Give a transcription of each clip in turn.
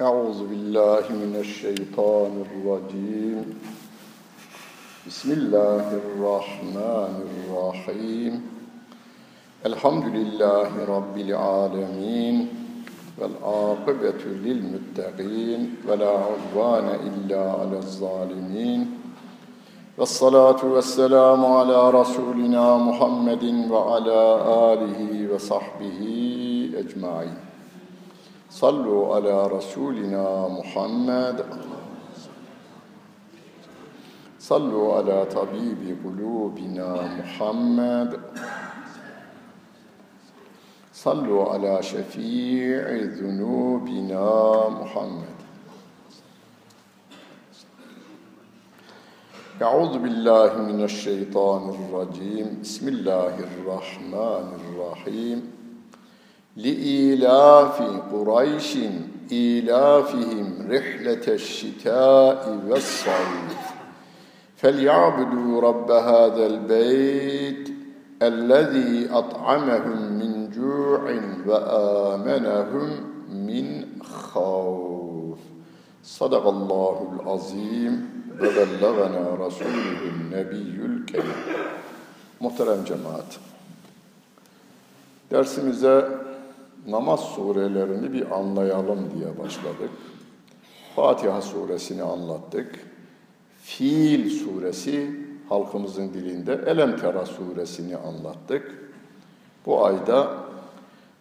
أعوذ بالله من الشيطان الرجيم بسم الله الرحمن الرحيم الحمد لله رب العالمين والعاقبة للمتقين ولا عدوان إلا على الظالمين والصلاة والسلام على رسولنا محمد وعلى آله وصحبه أجمعين صلوا على رسولنا محمد. صلوا على طبيب قلوبنا محمد. صلوا على شفيع ذنوبنا محمد. أعوذ بالله من الشيطان الرجيم. بسم الله الرحمن الرحيم. لإيلاف قريش إيلافهم رحلة الشتاء والصيف فليعبدوا رب هذا البيت الذي أطعمهم من جوع وآمنهم من خوف صدق الله العظيم وبلغنا رسوله النبي الكريم Muhterem cemaat, dersimize namaz surelerini bir anlayalım diye başladık. Fatiha suresini anlattık. Fiil suresi halkımızın dilinde Elem Tera suresini anlattık. Bu ayda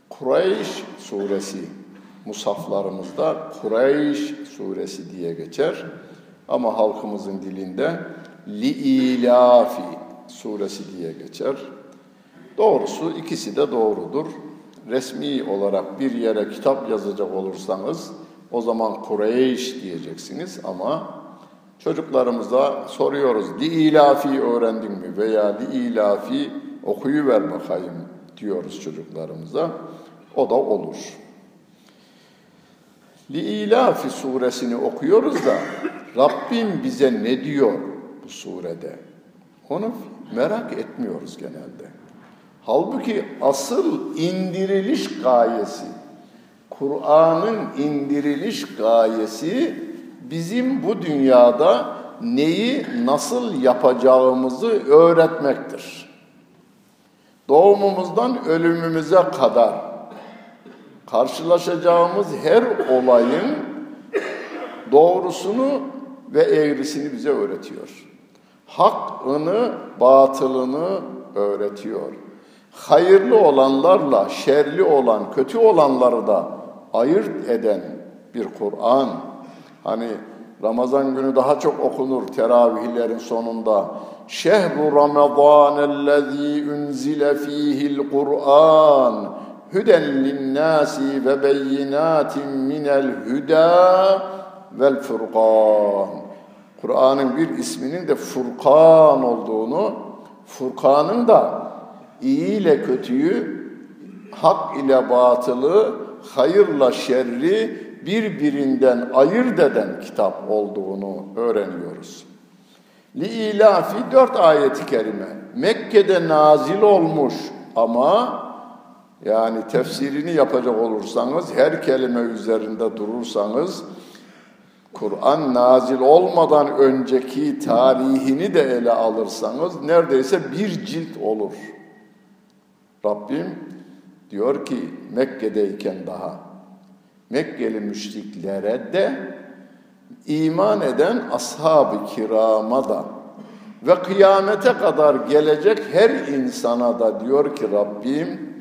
Kureyş suresi musaflarımızda Kureyş suresi diye geçer. Ama halkımızın dilinde Liilafi suresi diye geçer. Doğrusu ikisi de doğrudur. Resmi olarak bir yere kitap yazacak olursanız o zaman Kureyş diyeceksiniz ama çocuklarımıza soruyoruz liilafi öğrendin mi veya liilafi okuyuver bakayım diyoruz çocuklarımıza. O da olur. Liilafi suresini okuyoruz da Rabbim bize ne diyor bu surede? Onu merak etmiyoruz genelde. Halbuki asıl indiriliş gayesi, Kur'an'ın indiriliş gayesi bizim bu dünyada neyi nasıl yapacağımızı öğretmektir. Doğumumuzdan ölümümüze kadar karşılaşacağımız her olayın doğrusunu ve eğrisini bize öğretiyor. Hakkını, batılını öğretiyor hayırlı olanlarla şerli olan, kötü olanları da ayırt eden bir Kur'an. Hani Ramazan günü daha çok okunur teravihlerin sonunda. Şehru Ramazanellezî unzile fîhil Kur'an hüden linnâsi ve beyinâtin minel hüdâ vel furkan. Kur'an'ın bir isminin de Furkan olduğunu, Furkan'ın da iyi ile kötüyü, hak ile batılı, hayırla şerri birbirinden ayırt eden kitap olduğunu öğreniyoruz. Li-ilafi dört ayeti kerime. Mekke'de nazil olmuş ama yani tefsirini yapacak olursanız, her kelime üzerinde durursanız, Kur'an nazil olmadan önceki tarihini de ele alırsanız neredeyse bir cilt olur. Rabbim diyor ki Mekke'deyken daha Mekkeli müşriklere de iman eden ashab-ı kirama da ve kıyamete kadar gelecek her insana da diyor ki Rabbim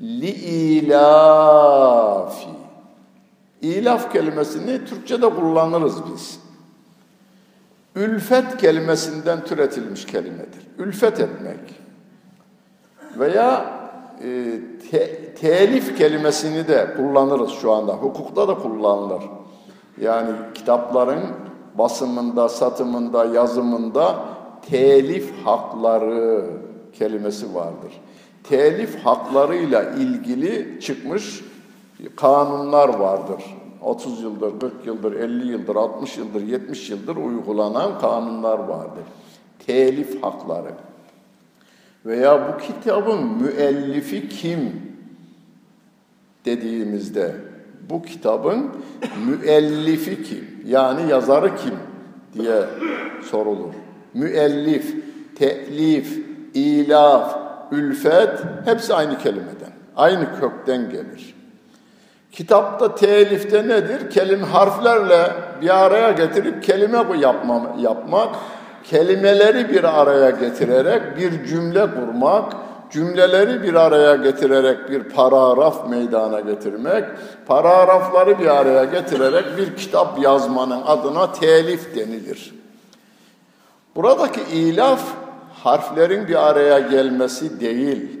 li ilafi İlaf kelimesini Türkçe'de kullanırız biz. Ülfet kelimesinden türetilmiş kelimedir. Ülfet etmek veya e, te, telif kelimesini de kullanırız şu anda. Hukukta da kullanılır. Yani kitapların basımında, satımında, yazımında telif hakları kelimesi vardır. Telif haklarıyla ilgili çıkmış kanunlar vardır. 30 yıldır, 40 yıldır, 50 yıldır, 60 yıldır, 70 yıldır uygulanan kanunlar vardır. Telif hakları veya bu kitabın müellifi kim dediğimizde bu kitabın müellifi kim? Yani yazarı kim diye sorulur. Müellif, telif, ilaf, ülfet hepsi aynı kelimeden, aynı kökten gelir. Kitapta telifte nedir? Kelime harflerle bir araya getirip kelime yapma, yapmak, kelimeleri bir araya getirerek bir cümle kurmak, cümleleri bir araya getirerek bir paragraf meydana getirmek, paragrafları bir araya getirerek bir kitap yazmanın adına telif denilir. Buradaki ilaf harflerin bir araya gelmesi değil,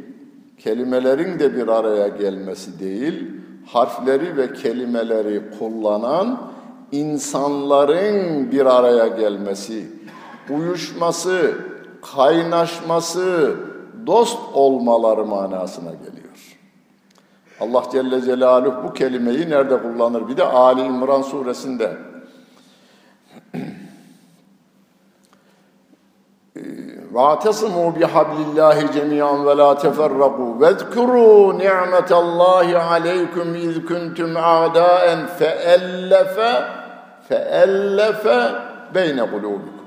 kelimelerin de bir araya gelmesi değil, harfleri ve kelimeleri kullanan insanların bir araya gelmesi, uyuşması, kaynaşması, dost olmaları manasına geliyor. Allah Celle Celaluhu bu kelimeyi nerede kullanır? Bir de Ali İmran suresinde وَاَعْتَصِمُوا بِحَبْلِ اللّٰهِ جَمِيعًا وَلَا تَفَرَّقُوا وَاذْكُرُوا نِعْمَةَ اللّٰهِ عَلَيْكُمْ اِذْ كُنْتُمْ اَعْدَاءً فَأَلَّفَ فَأَلَّفَ بَيْنَ قُلُوبِكُمْ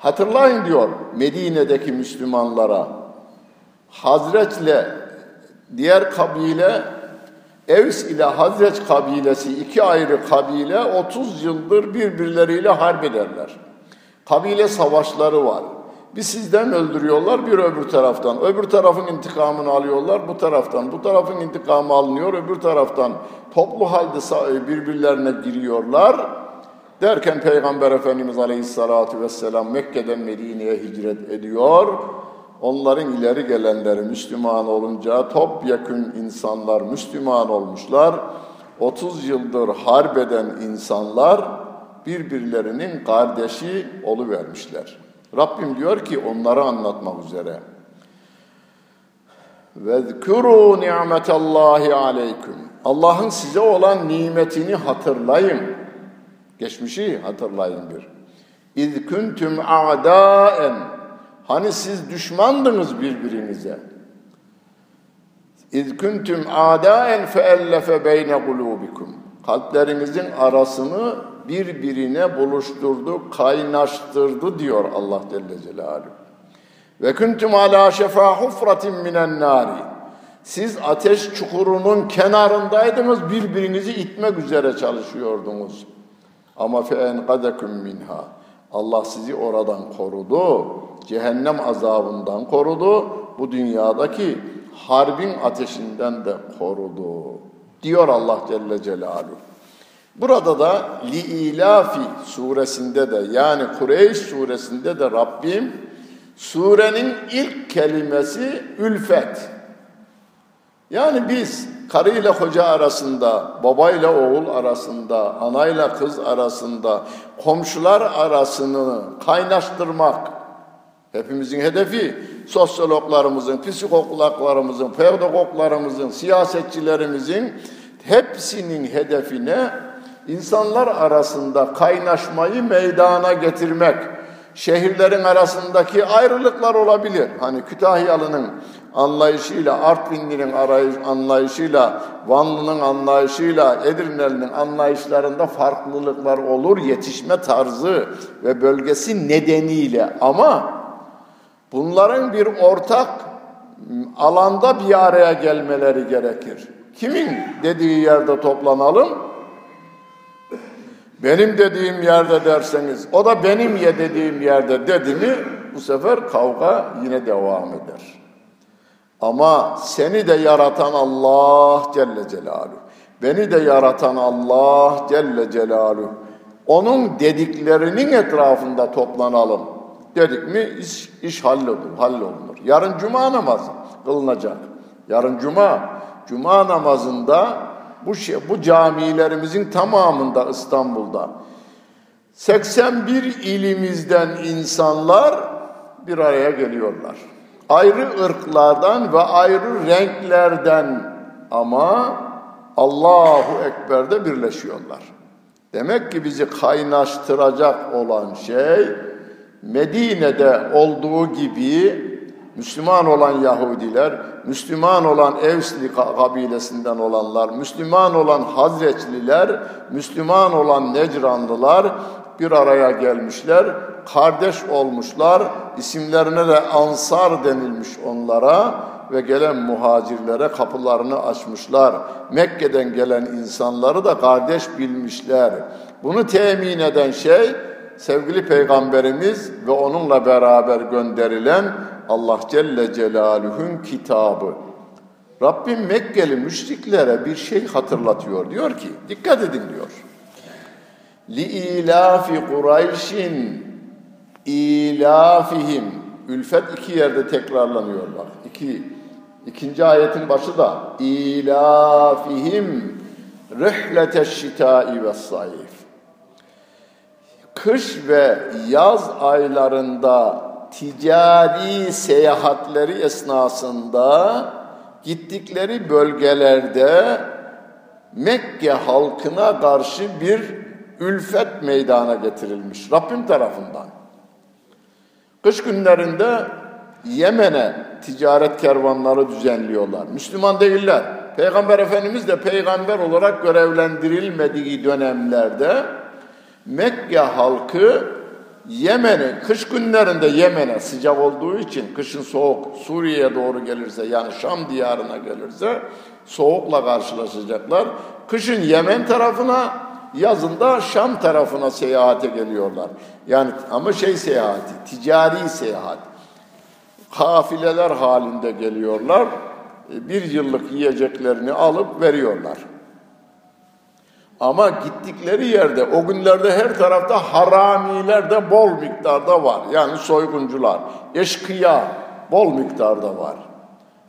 Hatırlayın diyor Medine'deki Müslümanlara. Hazreçle diğer kabile Evs ile Hazreç kabilesi iki ayrı kabile 30 yıldır birbirleriyle harp ederler. Kabile savaşları var. Bir sizden öldürüyorlar, bir öbür taraftan. Öbür tarafın intikamını alıyorlar bu taraftan. Bu tarafın intikamı alınıyor öbür taraftan. Toplu halde birbirlerine giriyorlar. Derken Peygamber Efendimiz Aleyhisselatü Vesselam Mekke'den Medine'ye hicret ediyor. Onların ileri gelenleri Müslüman olunca topyekün insanlar Müslüman olmuşlar. 30 yıldır harp eden insanlar birbirlerinin kardeşi vermişler. Rabbim diyor ki onları anlatmak üzere. Vezkuru ni'metallahi aleyküm. Allah'ın size olan nimetini hatırlayın. Geçmişi hatırlayın bir. İz kuntum a'daen. Hani siz düşmandınız birbirinize. İz kuntum a'daen feellefe beyne kulubikum. Kalplerinizin arasını birbirine buluşturdu, kaynaştırdı diyor Allah Celle Celaluhu. Ve kuntum ala şefa hufratin minen nari. Siz ateş çukurunun kenarındaydınız, birbirinizi itmek üzere çalışıyordunuz. Ama fe enqadakum minha. Allah sizi oradan korudu. Cehennem azabından korudu. Bu dünyadaki harbin ateşinden de korudu. Diyor Allah Celle Celaluhu. Burada da Li'ilafi suresinde de yani Kureyş suresinde de Rabbim surenin ilk kelimesi ülfet. Yani biz karıyla koca arasında, babayla oğul arasında, anayla kız arasında, komşular arasını kaynaştırmak hepimizin hedefi sosyologlarımızın, psikologlarımızın, pedagoglarımızın, siyasetçilerimizin hepsinin hedefine insanlar arasında kaynaşmayı meydana getirmek, şehirlerin arasındaki ayrılıklar olabilir. Hani Kütahyalı'nın anlayışıyla, Artvinli'nin anlayışıyla, Vanlı'nın anlayışıyla, Edirne'nin anlayışlarında farklılıklar olur yetişme tarzı ve bölgesi nedeniyle ama bunların bir ortak alanda bir araya gelmeleri gerekir. Kimin dediği yerde toplanalım? Benim dediğim yerde derseniz, o da benim ye dediğim yerde dedi mi, bu sefer kavga yine devam eder. Ama seni de yaratan Allah Celle Celaluhu, beni de yaratan Allah Celle Celaluhu, onun dediklerinin etrafında toplanalım dedik mi iş, iş hallolur, hallolunur. Yarın cuma namazı kılınacak. Yarın cuma, cuma namazında bu, şey, bu camilerimizin tamamında İstanbul'da 81 ilimizden insanlar bir araya geliyorlar. Ayrı ırklardan ve ayrı renklerden ama Allahu Ekber'de birleşiyorlar. Demek ki bizi kaynaştıracak olan şey Medine'de olduğu gibi Müslüman olan Yahudiler Müslüman olan Evsli kabilesinden olanlar, Müslüman olan Hazreçliler, Müslüman olan Necranlılar bir araya gelmişler, kardeş olmuşlar, isimlerine de Ansar denilmiş onlara ve gelen muhacirlere kapılarını açmışlar. Mekke'den gelen insanları da kardeş bilmişler. Bunu temin eden şey sevgili peygamberimiz ve onunla beraber gönderilen Allah Celle Celaluhu'nun kitabı. Rabbim Mekkeli müşriklere bir şey hatırlatıyor. Diyor ki, dikkat edin diyor. İlafi Kureyşin ilafihim. Ülfet iki yerde tekrarlanıyor bak. İki, ikinci ayetin başı da ilafihim rihlete şitai ve sayif. Kış ve yaz aylarında ticari seyahatleri esnasında gittikleri bölgelerde Mekke halkına karşı bir ülfet meydana getirilmiş Rabbim tarafından. Kış günlerinde Yemen'e ticaret kervanları düzenliyorlar. Müslüman değiller. Peygamber Efendimiz de peygamber olarak görevlendirilmediği dönemlerde Mekke halkı Yemen'i kış günlerinde Yemen'e sıcak olduğu için kışın soğuk Suriye'ye doğru gelirse yani Şam diyarına gelirse soğukla karşılaşacaklar. Kışın Yemen tarafına yazında Şam tarafına seyahate geliyorlar. Yani ama şey seyahati, ticari seyahat. Kafileler halinde geliyorlar. Bir yıllık yiyeceklerini alıp veriyorlar. Ama gittikleri yerde o günlerde her tarafta haramiler de bol miktarda var. Yani soyguncular, eşkıya bol miktarda var.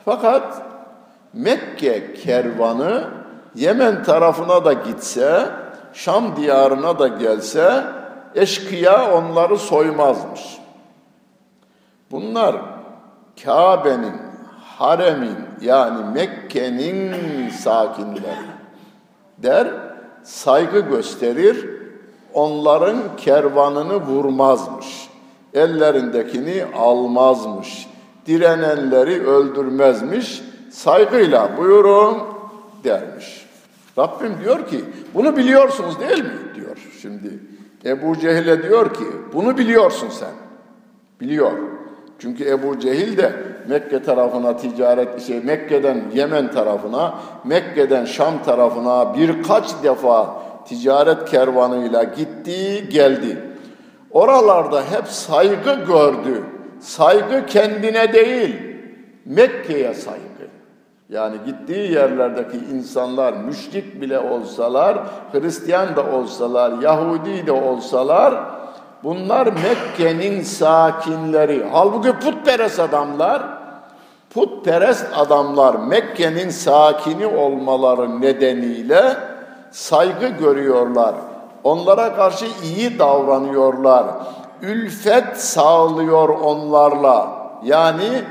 Fakat Mekke kervanı Yemen tarafına da gitse, Şam diyarına da gelse eşkıya onları soymazmış. Bunlar Kabe'nin, haremin yani Mekke'nin sakinleri der saygı gösterir, onların kervanını vurmazmış, ellerindekini almazmış, direnenleri öldürmezmiş, saygıyla buyurun dermiş. Rabbim diyor ki, bunu biliyorsunuz değil mi? diyor şimdi. Ebu Cehil'e diyor ki, bunu biliyorsun sen. Biliyor. Çünkü Ebu Cehil de Mekke tarafına ticaret, şey Mekke'den Yemen tarafına, Mekke'den Şam tarafına birkaç defa ticaret kervanıyla gitti, geldi. Oralarda hep saygı gördü. Saygı kendine değil, Mekke'ye saygı. Yani gittiği yerlerdeki insanlar müşrik bile olsalar, Hristiyan da olsalar, Yahudi de olsalar, Bunlar Mekke'nin sakinleri. Halbuki putperest adamlar, putperest adamlar Mekke'nin sakini olmaları nedeniyle saygı görüyorlar. Onlara karşı iyi davranıyorlar. Ülfet sağlıyor onlarla. Yani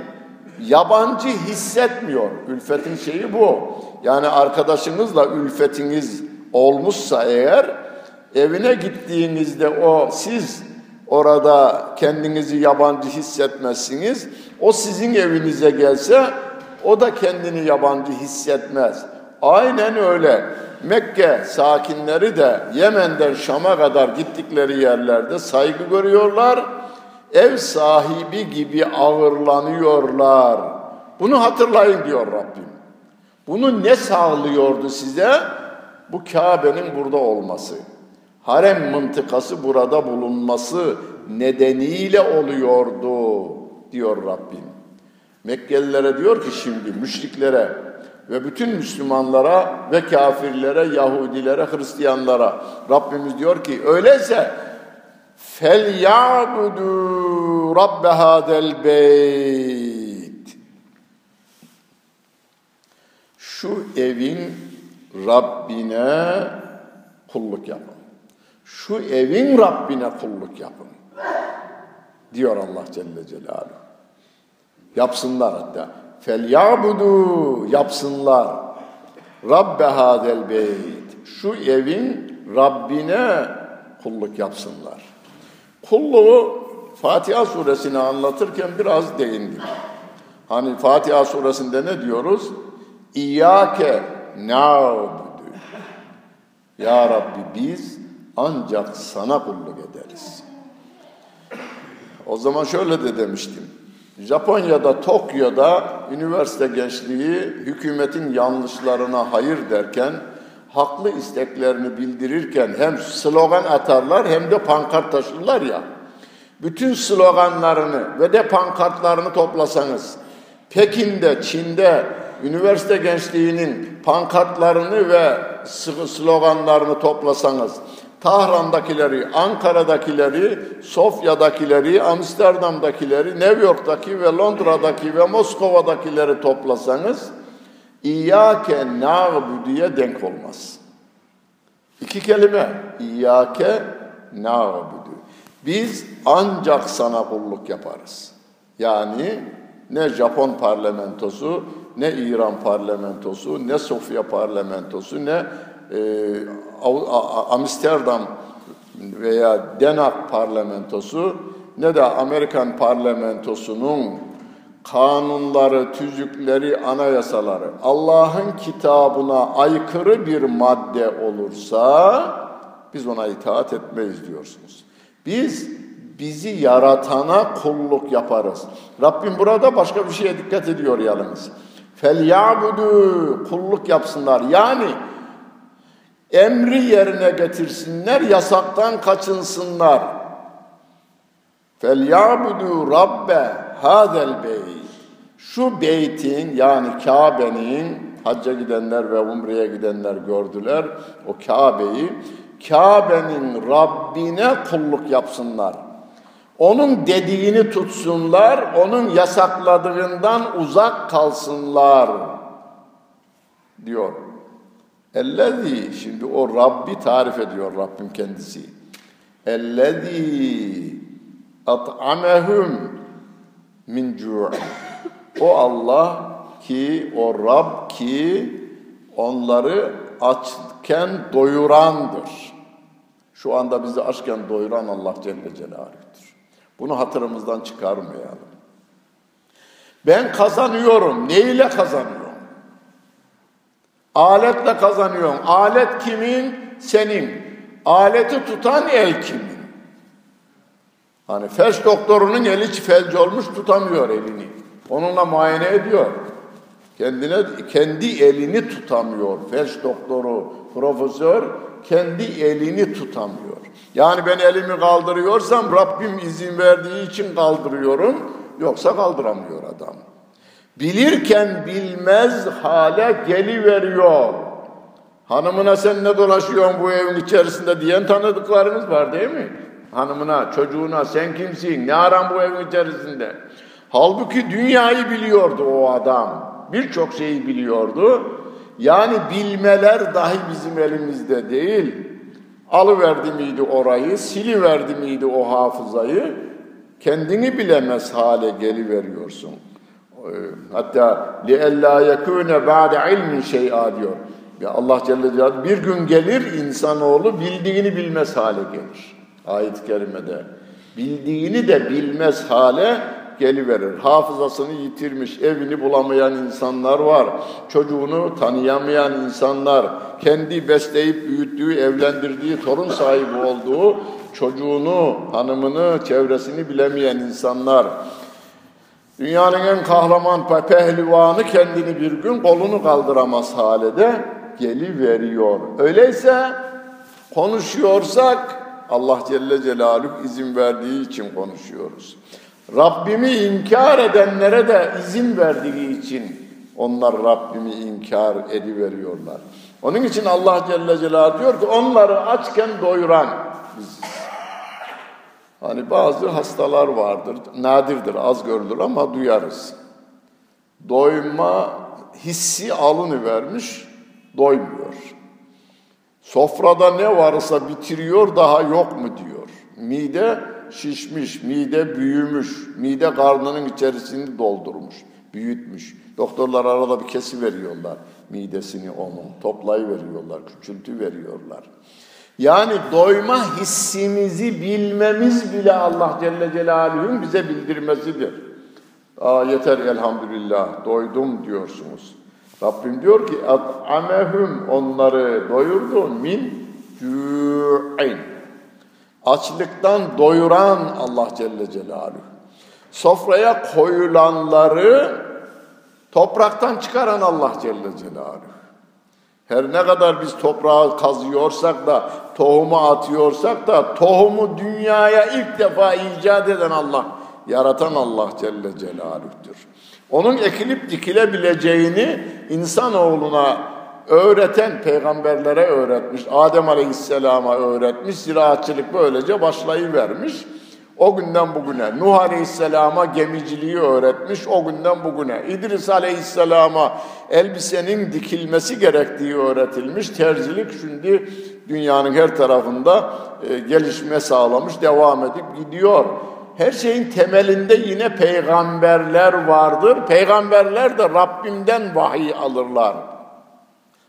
yabancı hissetmiyor. Ülfetin şeyi bu. Yani arkadaşınızla ülfetiniz olmuşsa eğer Evine gittiğinizde o siz orada kendinizi yabancı hissetmezsiniz. O sizin evinize gelse o da kendini yabancı hissetmez. Aynen öyle. Mekke sakinleri de Yemen'den Şam'a kadar gittikleri yerlerde saygı görüyorlar. Ev sahibi gibi ağırlanıyorlar. Bunu hatırlayın diyor Rabbim. Bunu ne sağlıyordu size? Bu Kabe'nin burada olması harem mıntıkası burada bulunması nedeniyle oluyordu diyor Rabbim. Mekkelilere diyor ki şimdi müşriklere ve bütün Müslümanlara ve kafirlere, Yahudilere, Hristiyanlara Rabbimiz diyor ki öyleyse ya'budu rabbe hadel beyt şu evin Rabbine kulluk yapın şu evin Rabbine kulluk yapın. Diyor Allah Celle Celaluhu. Yapsınlar hatta. Fel yabudu yapsınlar. Rabbe hadel beyt. Şu evin Rabbine kulluk yapsınlar. Kulluğu Fatiha suresini anlatırken biraz değindim. Hani Fatiha suresinde ne diyoruz? İyyâke na'budu. Ya Rabbi biz ancak sana kulluk ederiz. O zaman şöyle de demiştim. Japonya'da, Tokyo'da üniversite gençliği hükümetin yanlışlarına hayır derken, haklı isteklerini bildirirken hem slogan atarlar hem de pankart taşırlar ya. Bütün sloganlarını ve de pankartlarını toplasanız, Pekin'de, Çin'de üniversite gençliğinin pankartlarını ve sloganlarını toplasanız, Tahran'dakileri, Ankara'dakileri, Sofya'dakileri, Amsterdam'dakileri, New York'taki ve Londra'daki ve Moskova'dakileri toplasanız İyyâke na'budu'ya denk olmaz. İki kelime. İyyâke na'budu. Biz ancak sana kulluk yaparız. Yani ne Japon parlamentosu, ne İran parlamentosu, ne Sofya parlamentosu, ne e, Amsterdam veya Denak parlamentosu ne de Amerikan parlamentosunun kanunları, tüzükleri, anayasaları Allah'ın kitabına aykırı bir madde olursa biz ona itaat etmeyiz diyorsunuz. Biz bizi yaratana kulluk yaparız. Rabbim burada başka bir şeye dikkat ediyor yalnız. Fel ya'budu kulluk yapsınlar. Yani emri yerine getirsinler, yasaktan kaçınsınlar. Fel ya'budu rabbe hadel beyt. Şu beytin yani Kabe'nin hacca gidenler ve umreye gidenler gördüler. O Kabe'yi Kabe'nin Rabbine kulluk yapsınlar. Onun dediğini tutsunlar, onun yasakladığından uzak kalsınlar diyor. Ellezî, şimdi o Rabbi tarif ediyor Rabbim kendisi. Ellezî at'amehum min O Allah ki, o Rab ki onları açken doyurandır. Şu anda bizi açken doyuran Allah Celle Celaluhu'dur. Bunu hatırımızdan çıkarmayalım. Ben kazanıyorum. Ne ile kazanıyorum? Aletle kazanıyorum. Alet kimin? Senin. Aleti tutan el kimin? Hani felç doktorunun eli felç olmuş tutamıyor elini. Onunla muayene ediyor. Kendine kendi elini tutamıyor. Felç doktoru, profesör kendi elini tutamıyor. Yani ben elimi kaldırıyorsam Rabbim izin verdiği için kaldırıyorum. Yoksa kaldıramıyor adam bilirken bilmez hale geliveriyor. Hanımına sen ne dolaşıyorsun bu evin içerisinde diyen tanıdıklarımız var değil mi? Hanımına, çocuğuna sen kimsin, ne aran bu evin içerisinde? Halbuki dünyayı biliyordu o adam. Birçok şeyi biliyordu. Yani bilmeler dahi bizim elimizde değil. Alıverdi miydi orayı, siliverdi miydi o hafızayı? Kendini bilemez hale geliveriyorsun. Ee, hatta لِأَلَّا يَكُونَ بَعْدَ عِلْمٍ şey'a diyor. Ya Allah Celle Celaluhu bir gün gelir insanoğlu bildiğini bilmez hale gelir. Ayet-i kerimede. Bildiğini de bilmez hale geliverir. Hafızasını yitirmiş, evini bulamayan insanlar var. Çocuğunu tanıyamayan insanlar, kendi besleyip büyüttüğü, evlendirdiği, torun sahibi olduğu çocuğunu, hanımını, çevresini bilemeyen insanlar. Dünyanın en kahraman pehlivanı kendini bir gün kolunu kaldıramaz halede geli veriyor. Öyleyse konuşuyorsak Allah Celle Celaluhu izin verdiği için konuşuyoruz. Rabbimi inkar edenlere de izin verdiği için onlar Rabbimi inkar ediveriyorlar. Onun için Allah Celle Celaluhu diyor ki onları açken doyuran biziz. Hani bazı hastalar vardır, nadirdir, az görülür ama duyarız. Doyma hissi alını vermiş, doymuyor. Sofrada ne varsa bitiriyor, daha yok mu diyor. Mide şişmiş, mide büyümüş, mide karnının içerisini doldurmuş, büyütmüş. Doktorlar arada bir kesi veriyorlar midesini onun, toplayı veriyorlar, küçültü veriyorlar. Yani doyma hissimizi bilmemiz bile Allah Celle Celaluhu'nun bize bildirmesidir. Aa, yeter elhamdülillah doydum diyorsunuz. Rabbim diyor ki at'amehum onları doyurdu min cu'in. Açlıktan doyuran Allah Celle Celaluhu. Sofraya koyulanları topraktan çıkaran Allah Celle Celaluhu. Her ne kadar biz toprağı kazıyorsak da, tohumu atıyorsak da, tohumu dünyaya ilk defa icat eden Allah, yaratan Allah Celle Celaluh'tür. Onun ekilip dikilebileceğini insanoğluna öğreten peygamberlere öğretmiş, Adem Aleyhisselam'a öğretmiş, ziraatçılık böylece başlayıvermiş. O günden bugüne Nuh Aleyhisselam'a gemiciliği öğretmiş, o günden bugüne İdris Aleyhisselam'a elbisenin dikilmesi gerektiği öğretilmiş. Terzilik şimdi dünyanın her tarafında e, gelişme sağlamış, devam edip gidiyor. Her şeyin temelinde yine peygamberler vardır. Peygamberler de Rabbimden vahiy alırlar.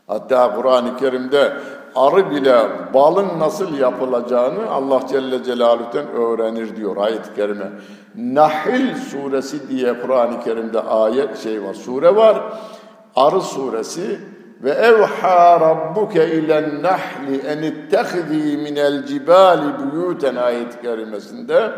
Hatta Kur'an-ı Kerim'de arı bile balın nasıl yapılacağını Allah Celle Celaluhu'dan öğrenir diyor ayet-i kerime. Nahil suresi diye Kur'an-ı Kerim'de ayet şey var, sure var. Arı suresi ve evha rabbuke ilen nahli en ittehzi minel cibali buyuten ayet-i kerimesinde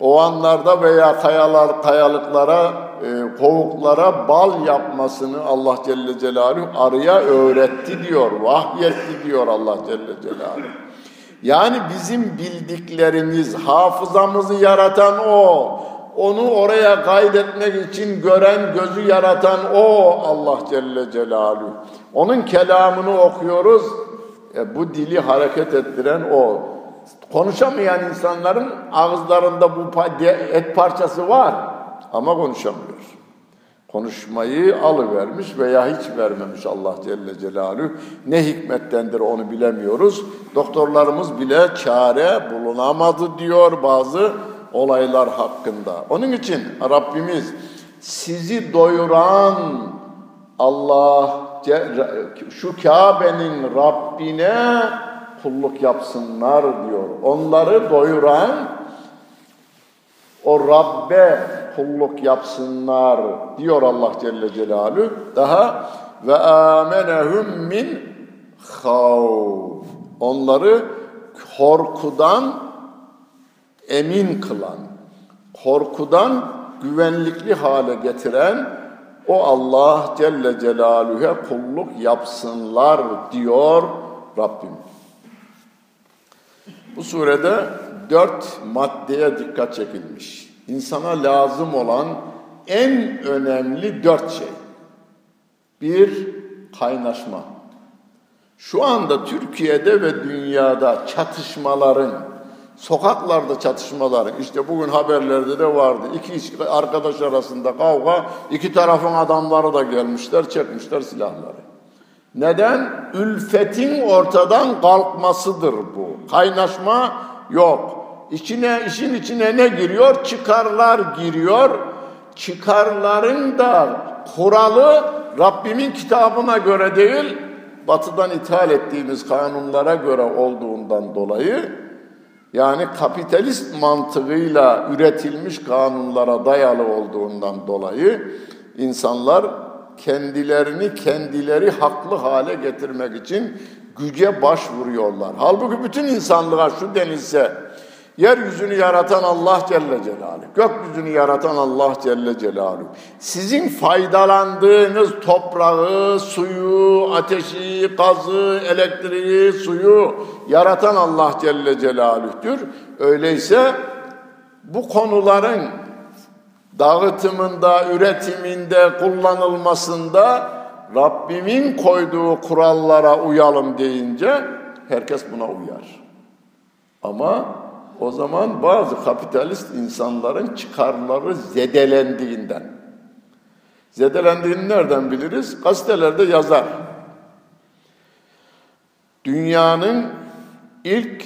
Ovanlarda veya kayalar, kayalıklara, e, kovuklara bal yapmasını Allah Celle Celaluhu arıya öğretti diyor, vahyetti diyor Allah Celle Celaluhu. Yani bizim bildiklerimiz, hafızamızı yaratan O, onu oraya kaydetmek için gören, gözü yaratan O Allah Celle Celaluhu. Onun kelamını okuyoruz, e, bu dili hareket ettiren O. Konuşamayan insanların ağızlarında bu et parçası var ama konuşamıyor. Konuşmayı alıvermiş veya hiç vermemiş Allah Celle Celaluhu. Ne hikmettendir onu bilemiyoruz. Doktorlarımız bile çare bulunamadı diyor bazı olaylar hakkında. Onun için Rabbimiz sizi doyuran Allah şu Kabe'nin Rabbine kulluk yapsınlar diyor. Onları doyuran o Rabbe kulluk yapsınlar diyor Allah Celle Celaluhu. Daha ve amenehum min havf. Onları korkudan emin kılan, korkudan güvenlikli hale getiren o Allah Celle Celaluhu'ya kulluk yapsınlar diyor Rabbim. Bu surede dört maddeye dikkat çekilmiş. İnsana lazım olan en önemli dört şey. Bir, kaynaşma. Şu anda Türkiye'de ve dünyada çatışmaların, sokaklarda çatışmaların, işte bugün haberlerde de vardı. İki arkadaş arasında kavga, iki tarafın adamları da gelmişler, çekmişler silahları. Neden? Ülfetin ortadan kalkmasıdır bu. Kaynaşma yok. İçine, işin içine ne giriyor? Çıkarlar giriyor. Çıkarların da kuralı Rabbimin kitabına göre değil, batıdan ithal ettiğimiz kanunlara göre olduğundan dolayı, yani kapitalist mantığıyla üretilmiş kanunlara dayalı olduğundan dolayı insanlar kendilerini kendileri haklı hale getirmek için güce başvuruyorlar. Halbuki bütün insanlığa şu denilse, yeryüzünü yaratan Allah Celle Celaluhu, gökyüzünü yaratan Allah Celle Celaluhu, sizin faydalandığınız toprağı, suyu, ateşi, gazı, elektriği, suyu yaratan Allah Celle Celaluhu'dur. Öyleyse bu konuların dağıtımında, üretiminde, kullanılmasında Rabbimin koyduğu kurallara uyalım deyince herkes buna uyar. Ama o zaman bazı kapitalist insanların çıkarları zedelendiğinden. Zedelendiğini nereden biliriz? Gazetelerde yazar. Dünyanın ilk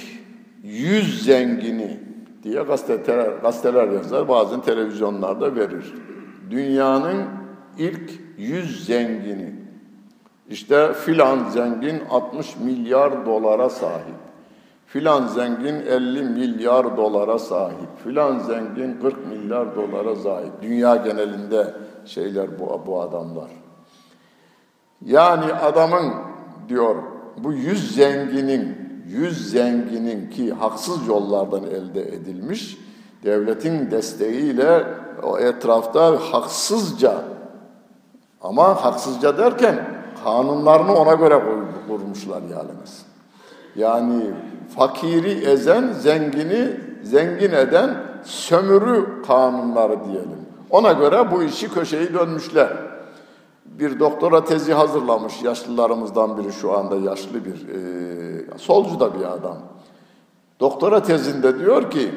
yüz zengini diye gazeteler, gazeteler yazar, bazen televizyonlarda verir. Dünyanın ilk yüz zengini. İşte filan zengin 60 milyar dolara sahip. Filan zengin 50 milyar dolara sahip. Filan zengin 40 milyar dolara sahip. Dünya genelinde şeyler bu, bu adamlar. Yani adamın diyor bu yüz zenginin, yüz zenginin ki haksız yollardan elde edilmiş, devletin desteğiyle o etrafta haksızca ama haksızca derken kanunlarını ona göre kurmuşlar yalnız. Yani fakiri ezen, zengini zengin eden sömürü kanunları diyelim. Ona göre bu işi köşeyi dönmüşler. Bir doktora tezi hazırlamış yaşlılarımızdan biri şu anda yaşlı bir e, solcu da bir adam. Doktora tezinde diyor ki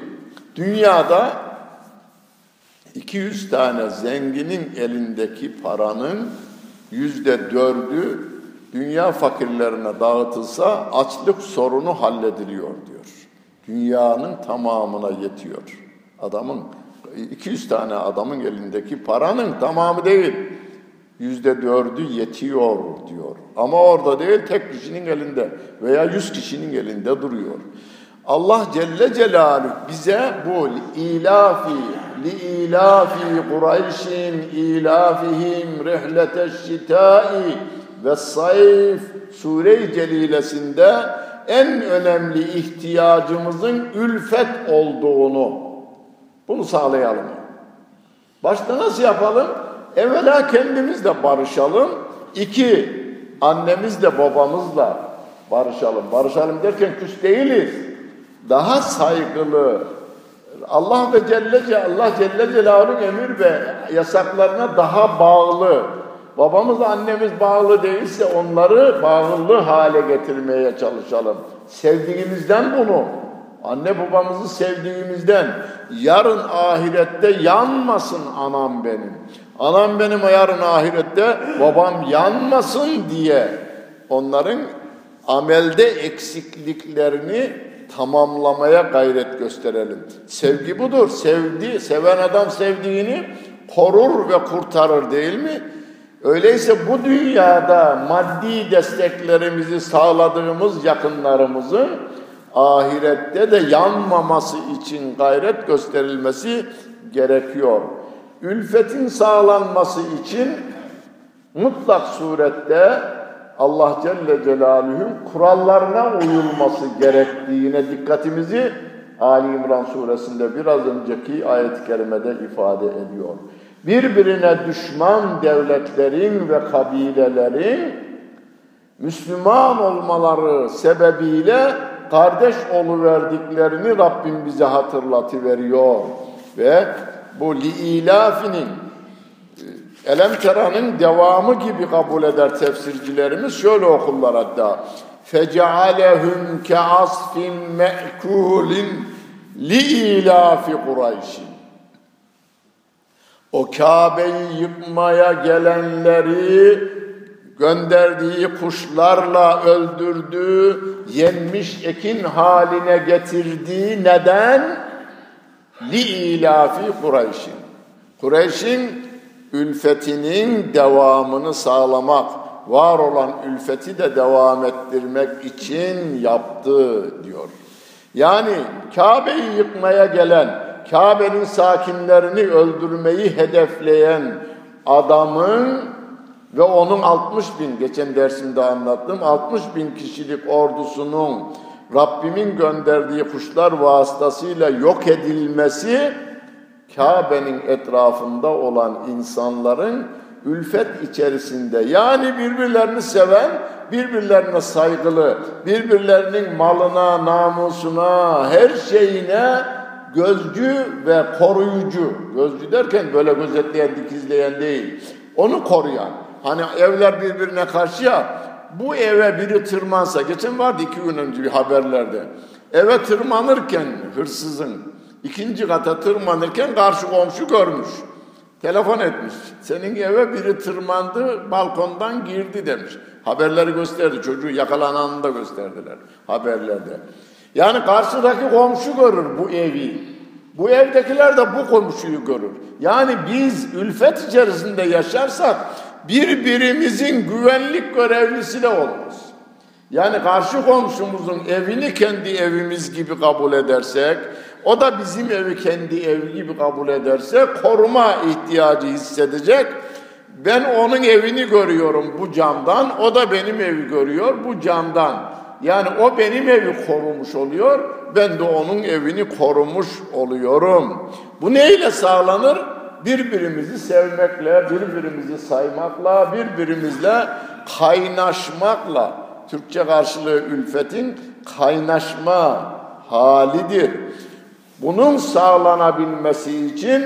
dünyada 200 tane zenginin elindeki paranın yüzde dördü dünya fakirlerine dağıtılsa açlık sorunu hallediliyor diyor. Dünyanın tamamına yetiyor. Adamın 200 tane adamın elindeki paranın tamamı değil. Yüzde dördü yetiyor diyor. Ama orada değil tek kişinin elinde veya yüz kişinin elinde duruyor. Allah Celle Celaluhu bize bu ilafi li ilafi Kureyşin ilafihim rihleteş şitai ve sayf sure-i celilesinde en önemli ihtiyacımızın ülfet olduğunu bunu sağlayalım. Başta nasıl yapalım? Evvela kendimizle barışalım. İki, annemizle babamızla barışalım. Barışalım derken küs değiliz. Daha saygılı, Allah ve Celle Allah Celle Celaluhu'nun emir ve yasaklarına daha bağlı. Babamız annemiz bağlı değilse onları bağlı hale getirmeye çalışalım. Sevdiğimizden bunu Anne babamızı sevdiğimizden yarın ahirette yanmasın anam benim. Anam benim yarın ahirette babam yanmasın diye onların amelde eksikliklerini tamamlamaya gayret gösterelim. Sevgi budur. Sevdi, seven adam sevdiğini korur ve kurtarır değil mi? Öyleyse bu dünyada maddi desteklerimizi sağladığımız yakınlarımızın ahirette de yanmaması için gayret gösterilmesi gerekiyor. Ülfetin sağlanması için mutlak surette Allah Celle Celaluhu'nun kurallarına uyulması gerektiğine dikkatimizi Ali İmran suresinde biraz önceki ayet-i kerimede ifade ediyor. Birbirine düşman devletlerin ve kabilelerin Müslüman olmaları sebebiyle kardeş verdiklerini Rabbim bize hatırlatıveriyor. Ve bu liilafinin Elem Tera'nın devamı gibi kabul eder tefsircilerimiz. Şöyle okurlar hatta. فَجَعَلَهُمْ كَعَصْفٍ مَأْكُولٍ لِإِلَافِ قُرَيْشٍ O Kabe'yi yıkmaya gelenleri gönderdiği kuşlarla öldürdü, yenmiş ekin haline getirdiği neden? Li ilafi Kureyş'in. Kureyş'in ülfetinin devamını sağlamak, var olan ülfeti de devam ettirmek için yaptı diyor. Yani Kabe'yi yıkmaya gelen, Kabe'nin sakinlerini öldürmeyi hedefleyen adamın ve onun 60 bin, geçen dersimde anlattım, 60 bin kişilik ordusunun Rabbimin gönderdiği kuşlar vasıtasıyla yok edilmesi, Kabe'nin etrafında olan insanların ülfet içerisinde yani birbirlerini seven, birbirlerine saygılı, birbirlerinin malına, namusuna, her şeyine gözcü ve koruyucu. Gözcü derken böyle gözetleyen, dikizleyen değil. Onu koruyan. Hani evler birbirine karşı ya, bu eve biri tırmansa, geçen vardı iki gün önce haberlerde. Eve tırmanırken hırsızın, ikinci kata tırmanırken karşı komşu görmüş. Telefon etmiş. Senin eve biri tırmandı, balkondan girdi demiş. Haberleri gösterdi. Çocuğu yakalananını da gösterdiler haberlerde. Yani karşıdaki komşu görür bu evi. Bu evdekiler de bu komşuyu görür. Yani biz ülfet içerisinde yaşarsak birbirimizin güvenlik görevlisi de oluruz. Yani karşı komşumuzun evini kendi evimiz gibi kabul edersek, o da bizim evi kendi evi gibi kabul ederse koruma ihtiyacı hissedecek. Ben onun evini görüyorum bu camdan, o da benim evi görüyor bu camdan. Yani o benim evi korumuş oluyor, ben de onun evini korumuş oluyorum. Bu neyle sağlanır? Birbirimizi sevmekle, birbirimizi saymakla, birbirimizle kaynaşmakla. Türkçe karşılığı ülfetin kaynaşma halidir. Bunun sağlanabilmesi için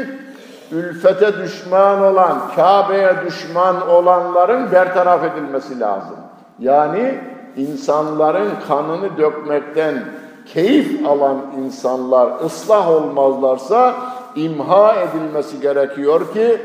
ülfete düşman olan, Kabe'ye düşman olanların bertaraf edilmesi lazım. Yani insanların kanını dökmekten keyif alan insanlar ıslah olmazlarsa imha edilmesi gerekiyor ki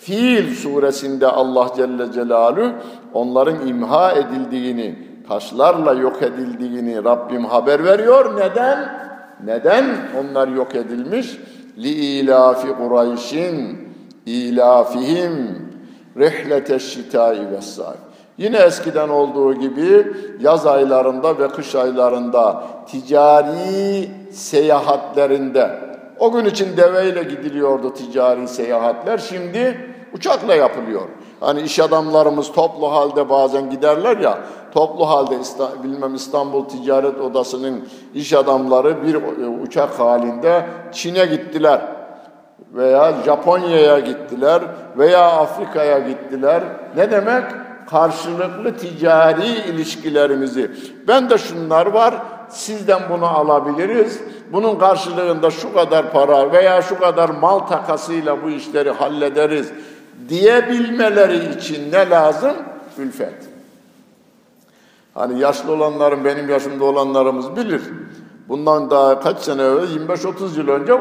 Fiil suresinde Allah Celle Celaluhu onların imha edildiğini, taşlarla yok edildiğini Rabbim haber veriyor. Neden? Neden onlar yok edilmiş? Li ilafi Kureyşin ilafihim rihlete şitai ve Yine eskiden olduğu gibi yaz aylarında ve kış aylarında ticari seyahatlerinde o gün için deveyle gidiliyordu ticari seyahatler. Şimdi uçakla yapılıyor. Hani iş adamlarımız toplu halde bazen giderler ya, toplu halde bilmem İstanbul Ticaret Odası'nın iş adamları bir e, uçak halinde Çin'e gittiler veya Japonya'ya gittiler veya Afrika'ya gittiler. Ne demek? Karşılıklı ticari ilişkilerimizi. Ben de şunlar var, sizden bunu alabiliriz. Bunun karşılığında şu kadar para veya şu kadar mal takasıyla bu işleri hallederiz diyebilmeleri için ne lazım? Ülfet. Hani yaşlı olanların, benim yaşımda olanlarımız bilir. Bundan daha kaç sene evvel, 25-30 yıl önce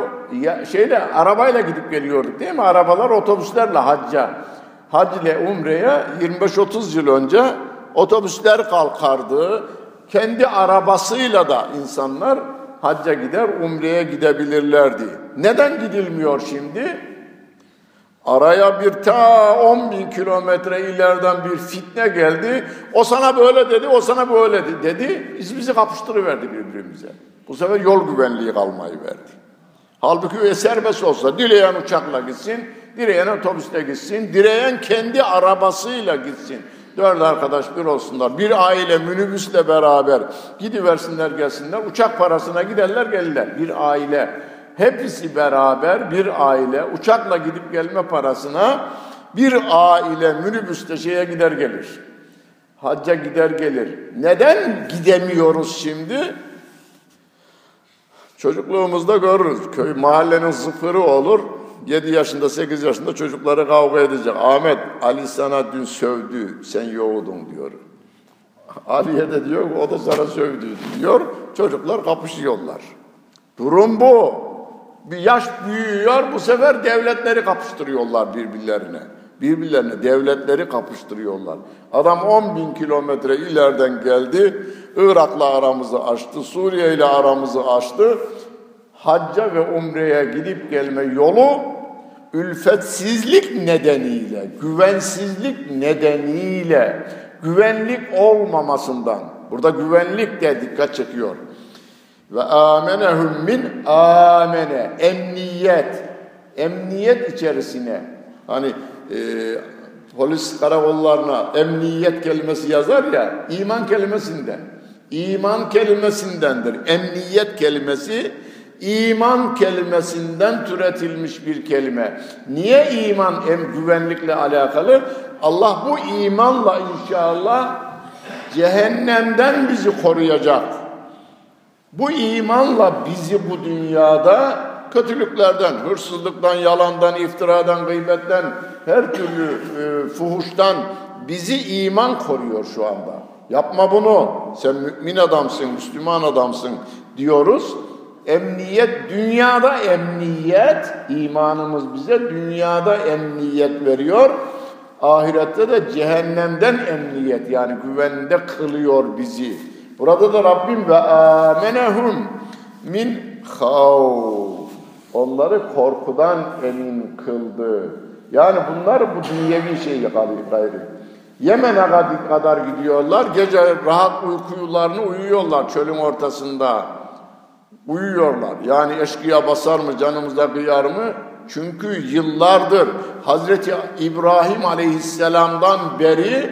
şeyle arabayla gidip geliyorduk değil mi? Arabalar otobüslerle hacca. Hac ile umreye 25-30 yıl önce otobüsler kalkardı. Kendi arabasıyla da insanlar hacca gider, umreye gidebilirlerdi. Neden gidilmiyor şimdi? Araya bir ta 10 bin kilometre ileriden bir fitne geldi. O sana böyle dedi, o sana böyle dedi. Biz bizi kapıştırıverdi birbirimize. Bu sefer yol güvenliği kalmayı verdi. Halbuki serbest olsa dileyen uçakla gitsin, dileyen otobüsle gitsin, dileyen kendi arabasıyla gitsin. Dört arkadaş bir olsunlar. Bir aile minibüsle beraber gidiversinler gelsinler. Uçak parasına giderler gelirler. Bir aile. Hepsi beraber bir aile uçakla gidip gelme parasına bir aile minibüste şeye gider gelir. Hacca gider gelir. Neden gidemiyoruz şimdi? Çocukluğumuzda görürüz. Köy mahallenin zıfırı olur. 7 yaşında 8 yaşında çocukları kavga edecek. Ahmet Ali sana dün sövdü sen yoğudun diyor. Ali'ye de diyor o da sana sövdü diyor. Çocuklar kapışıyorlar. Durum bu. Bir yaş büyüyor bu sefer devletleri kapıştırıyorlar birbirlerine. Birbirlerine devletleri kapıştırıyorlar. Adam 10 bin kilometre ileriden geldi. Irak'la aramızı açtı. Suriye ile aramızı açtı. Hacca ve umreye gidip gelme yolu ülfetsizlik nedeniyle, güvensizlik nedeniyle, güvenlik olmamasından, burada güvenlik de dikkat çekiyor. Ve amenehum min amene, emniyet, emniyet içerisine, hani e, polis karakollarına emniyet kelimesi yazar ya, iman kelimesinden, iman kelimesindendir. Emniyet kelimesi, iman kelimesinden türetilmiş bir kelime. Niye iman hem güvenlikle alakalı? Allah bu imanla inşallah cehennemden bizi koruyacak. Bu imanla bizi bu dünyada kötülüklerden, hırsızlıktan, yalandan, iftiradan, gıybetten, her türlü e, fuhuştan bizi iman koruyor şu anda. Yapma bunu. Sen mümin adamsın, Müslüman adamsın diyoruz. Emniyet, dünyada emniyet, imanımız bize dünyada emniyet veriyor. Ahirette de cehennemden emniyet yani güvende kılıyor bizi. Burada da Rabbim ve amenehum min havf. Onları korkudan emin kıldı. Yani bunlar bu dünyevi şeyi gayrı. Yemen'e kadar gidiyorlar. Gece rahat uykularını uyuyorlar çölün ortasında. Uyuyorlar. Yani eşkıya basar mı canımıza kıyar mı? Çünkü yıllardır Hazreti İbrahim Aleyhisselam'dan beri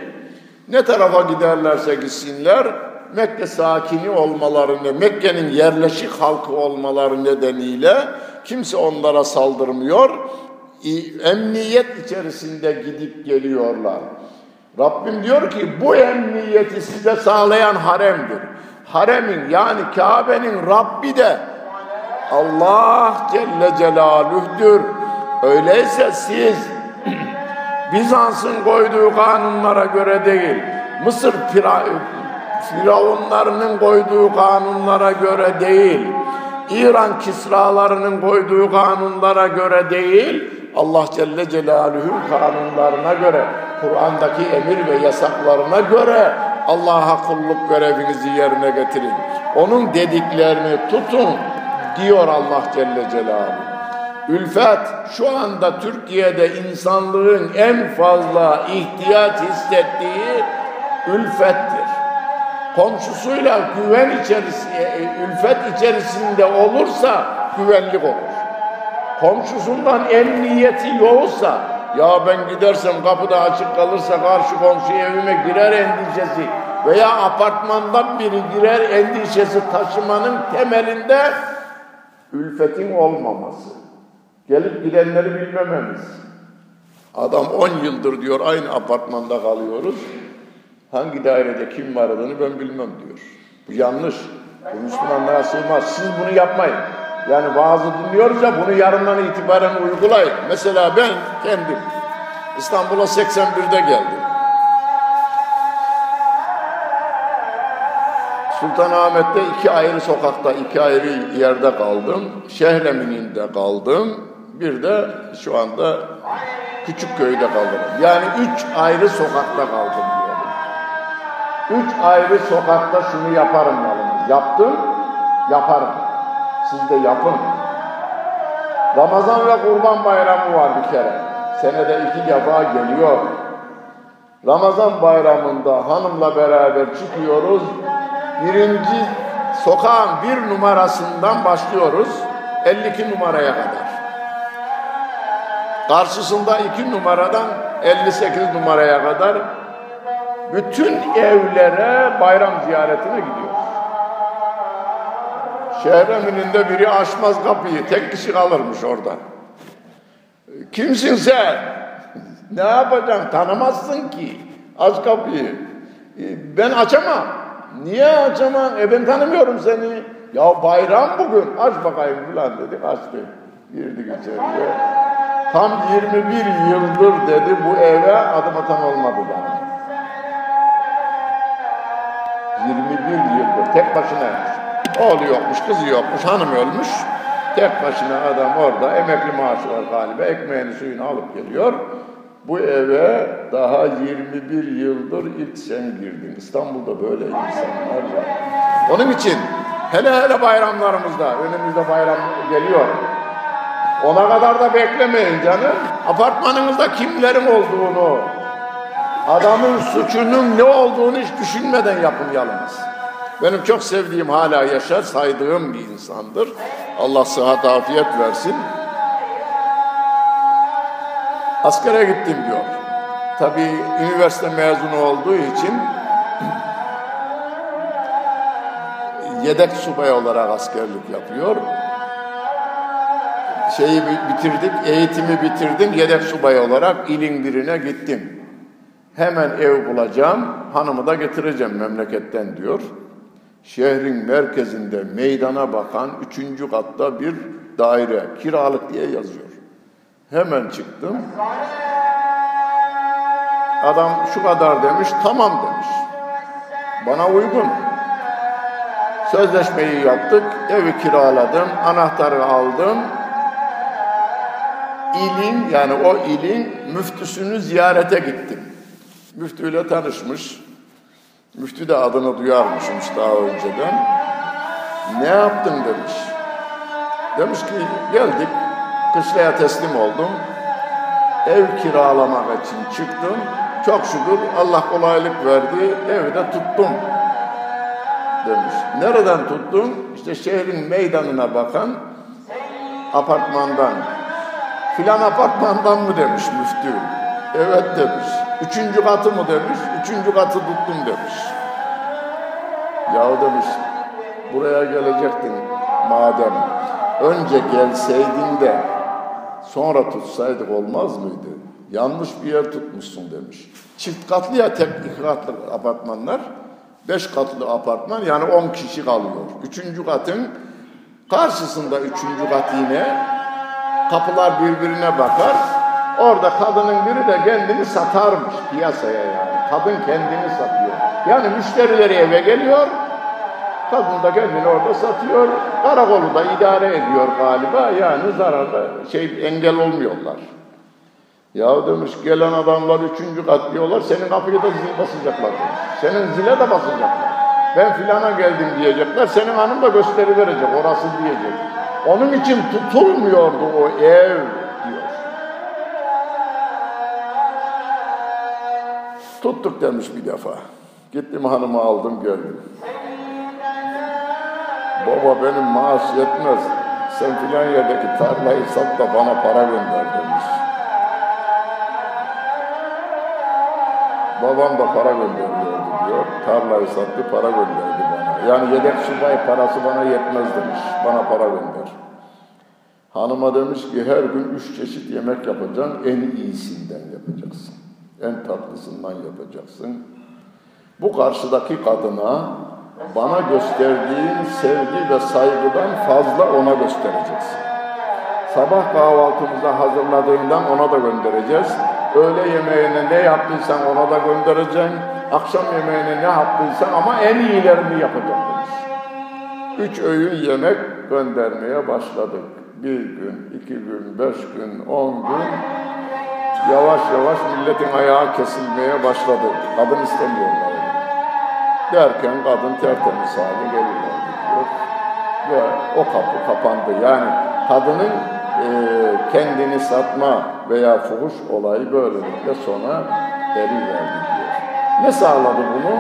ne tarafa giderlerse gitsinler Mekke sakini olmaları, Mekke'nin yerleşik halkı olmaları nedeniyle kimse onlara saldırmıyor. Emniyet içerisinde gidip geliyorlar. Rabbim diyor ki bu emniyeti size sağlayan haremdir. Haremin yani Kabe'nin Rabbi de Allah Celle Celaluh'tür. Öyleyse siz Bizans'ın koyduğu kanunlara göre değil, Mısır firavunlarının koyduğu kanunlara göre değil, İran kisralarının koyduğu kanunlara göre değil, Allah Celle Celaluhu'nun kanunlarına göre, Kur'an'daki emir ve yasaklarına göre Allah'a kulluk görevinizi yerine getirin. Onun dediklerini tutun diyor Allah Celle Celaluhu. Ülfet şu anda Türkiye'de insanlığın en fazla ihtiyaç hissettiği ülfettir. Komşusuyla güven içerisinde, e, ülfet içerisinde olursa güvenlik olur. Komşusundan emniyeti yoksa, ya ben gidersem kapıda açık kalırsa karşı komşu evime girer endişesi veya apartmandan biri girer endişesi taşımanın temelinde ülfetin olmaması. Gelip gidenleri bilmememiz. Adam 10 yıldır diyor aynı apartmanda kalıyoruz. Hangi dairede kim var adını ben bilmem diyor. Bu yanlış. Bu Müslümanlara sığmaz. Siz bunu yapmayın. Yani vaazı dinliyoruz ya bunu yarından itibaren uygulayın. Mesela ben kendim İstanbul'a 81'de geldim. Sultanahmet'te iki ayrı sokakta, iki ayrı yerde kaldım. Şehremin'inde kaldım. Bir de şu anda küçük köyde kaldım. Yani üç ayrı sokakta kaldım diyorum. Üç ayrı sokakta şunu yaparım yalnız. Yaptım, yaparım. Siz de yapın. Ramazan ve Kurban Bayramı var bir kere. Senede iki defa geliyor. Ramazan bayramında hanımla beraber çıkıyoruz. Birinci sokağın bir numarasından başlıyoruz. 52 numaraya kadar. Karşısında iki numaradan 58 numaraya kadar bütün evlere bayram ziyaretine gidiyor. Şehremininde biri açmaz kapıyı, tek kişi kalırmış orada. Kimsin sen? ne yapacaksın? Tanımazsın ki. Aç kapıyı. Ben açamam. Niye açamam? E ben tanımıyorum seni. Ya bayram bugün. Aç bakayım falan dedik. Açtı. Girdik içeriye. Tam 21 yıldır dedi bu eve adım atan olmadı daha. 21 yıldır tek başına Oğlu yokmuş, kızı yokmuş, hanım ölmüş. Tek başına adam orada emekli maaşı var galiba. Ekmeğini suyunu alıp geliyor. Bu eve daha 21 yıldır ilk sen girdin. İstanbul'da böyle insanlar var. Onun için hele hele bayramlarımızda, önümüzde bayram geliyor. Ona kadar da beklemeyin canım. Apartmanınızda kimlerin olduğunu, adamın suçunun ne olduğunu hiç düşünmeden yapın yalnız. Benim çok sevdiğim hala yaşar, saydığım bir insandır. Allah sıhhat afiyet versin. Askere gittim diyor. Tabii üniversite mezunu olduğu için yedek subay olarak askerlik yapıyor. Şeyi bitirdik, eğitimi bitirdim, yedek subay olarak ilin birine gittim. Hemen ev bulacağım, hanımı da getireceğim memleketten diyor şehrin merkezinde meydana bakan üçüncü katta bir daire kiralık diye yazıyor. Hemen çıktım. Adam şu kadar demiş, tamam demiş. Bana uygun. Sözleşmeyi yaptık, evi kiraladım, anahtarı aldım. İlin yani o ilin müftüsünü ziyarete gittim. Müftüyle tanışmış. Müftü de adını duyarmışmış daha önceden. Ne yaptın demiş. Demiş ki geldik, kışlaya teslim oldum. Ev kiralamak için çıktım. Çok şükür Allah kolaylık verdi. Evde tuttum demiş. Nereden tuttun? İşte şehrin meydanına bakan apartmandan. Filan apartmandan mı demiş müftü. Evet demiş. Üçüncü katı mı demiş. Üçüncü katı tuttum demiş. Ya demiş buraya gelecektin madem. Önce gelseydin de sonra tutsaydık olmaz mıydı? Yanlış bir yer tutmuşsun demiş. Çift katlı ya tek iki katlı apartmanlar. Beş katlı apartman yani on kişi kalıyor. Üçüncü katın karşısında üçüncü kat yine kapılar birbirine bakar. Orada kadının biri de kendini satarmış piyasaya yani. Kadın kendini satıyor. Yani müşterileri eve geliyor. Kadın da kendini orada satıyor. Karakolu da idare ediyor galiba. Yani zararda şey engel olmuyorlar. Ya demiş gelen adamlar üçüncü kat diyorlar. Senin kapıya da zil basacaklar demiş. Senin zile de basacaklar. Ben filana geldim diyecekler. Senin hanım da gösteri verecek. Orası diyecek. Onun için tutulmuyordu o ev Tuttuk demiş bir defa. Gittim hanımı aldım geldim. Baba benim maaş yetmez. Sen filan yerdeki tarlayı sat da bana para gönder demiş. Babam da para gönderiyordu diyor. Tarlayı sattı para gönderdi bana. Yani yedek subay parası bana yetmez demiş. Bana para gönder. Hanıma demiş ki her gün üç çeşit yemek yapacaksın. En iyisinden yapacaksın. En tatlısından yapacaksın. Bu karşıdaki kadına bana gösterdiğin sevgi ve saygıdan fazla ona göstereceksin. Sabah kahvaltımıza hazırladığından ona da göndereceğiz. Öğle yemeğine ne yaptıysan ona da göndereceksin. Akşam yemeğine ne yaptıysan ama en iyilerini yapacağım demiş. Üç öğün yemek göndermeye başladık. Bir gün, iki gün, beş gün, on gün. Yavaş yavaş milletin ayağı kesilmeye başladı. Kadın istemiyorlar. Derken kadın tertemiz hale geliyor. Ve o kapı kapandı. Yani kadının e, kendini satma veya fuhuş olayı böylelikle sona eriverdi diyor. Ne sağladı bunu?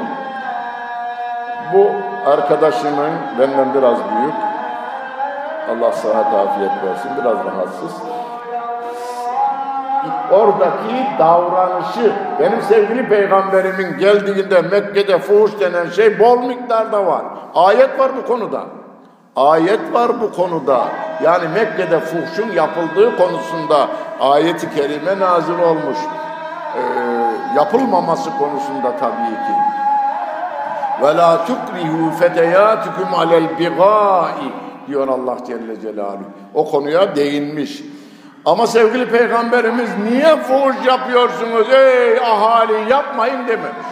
Bu arkadaşımın benden biraz büyük, Allah sıhhat afiyet versin, biraz rahatsız. Oradaki davranışı, benim sevgili peygamberimin geldiğinde Mekke'de fuhuş denen şey bol miktarda var. Ayet var bu konuda. Ayet var bu konuda. Yani Mekke'de fuhşun yapıldığı konusunda ayeti kerime nazil olmuş. Ee, yapılmaması konusunda tabii ki. Ve la tukrihu feteyatukum alel bigai diyor Allah Celle Celaluhu. O konuya değinmiş. Ama sevgili peygamberimiz niye fuhuş yapıyorsunuz ey ahali yapmayın dememiş.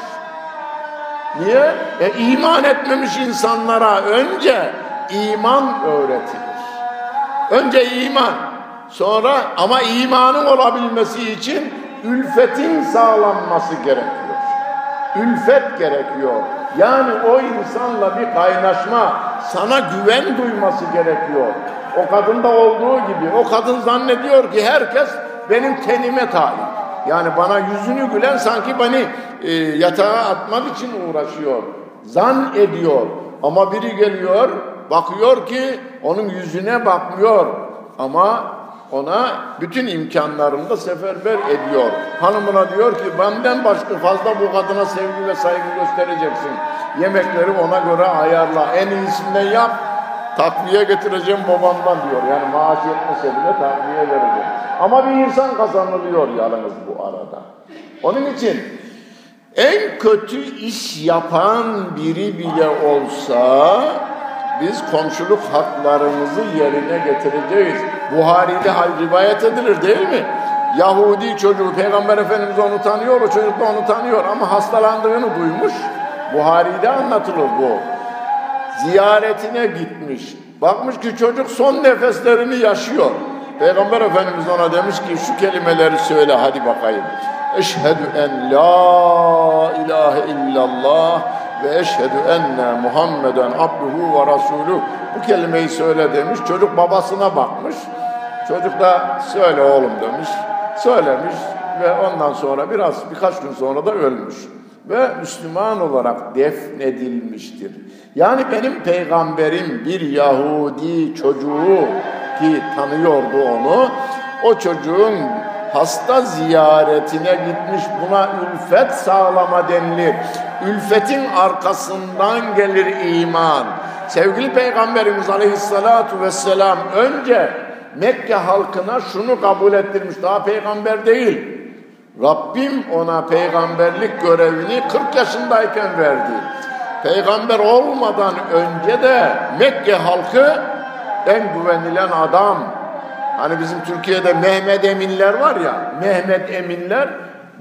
Niye? E, iman etmemiş insanlara önce iman öğretilir. Önce iman. Sonra ama imanın olabilmesi için ülfetin sağlanması gerekiyor. Ülfet gerekiyor. Yani o insanla bir kaynaşma, sana güven duyması gerekiyor. O kadında olduğu gibi. O kadın zannediyor ki herkes benim tenime talip. Yani bana yüzünü gülen sanki beni e, yatağa atmak için uğraşıyor. Zan ediyor. Ama biri geliyor, bakıyor ki onun yüzüne bakmıyor. Ama ona bütün imkanlarını da seferber ediyor. Hanımına diyor ki benden başka fazla bu kadına sevgi ve saygı göstereceksin. Yemekleri ona göre ayarla. En iyisinden yap. Takviye getireceğim babamdan diyor. Yani maaş yetmese bile takviye vereceğim. Ama bir insan kazanılıyor yalnız bu arada. Onun için en kötü iş yapan biri bile olsa biz komşuluk haklarımızı yerine getireceğiz. Buhari'de rivayet edilir değil mi? Yahudi çocuğu Peygamber Efendimiz onu tanıyor, o çocuk da onu tanıyor ama hastalandığını duymuş. Buhari'de anlatılır bu. Ziyaretine gitmiş. Bakmış ki çocuk son nefeslerini yaşıyor. Peygamber Efendimiz ona demiş ki şu kelimeleri söyle hadi bakayım. Eşhedü en la ilahe illallah ve eşhedü enne Muhammeden abduhu ve rasuluh. Bu kelimeyi söyle demiş. Çocuk babasına bakmış. Çocuk da söyle oğlum demiş. Söylemiş. ve ondan sonra biraz birkaç gün sonra da ölmüş ve Müslüman olarak defnedilmiştir. Yani benim peygamberim bir Yahudi çocuğu ki tanıyordu onu. O çocuğun hasta ziyaretine gitmiş buna ülfet sağlama denilir. Ülfetin arkasından gelir iman. Sevgili Peygamberimiz Aleyhisselatu Vesselam önce Mekke halkına şunu kabul ettirmiş. Daha peygamber değil. Rabbim ona peygamberlik görevini 40 yaşındayken verdi. Peygamber olmadan önce de Mekke halkı en güvenilen adam. Hani bizim Türkiye'de Mehmet Eminler var ya, Mehmet Eminler,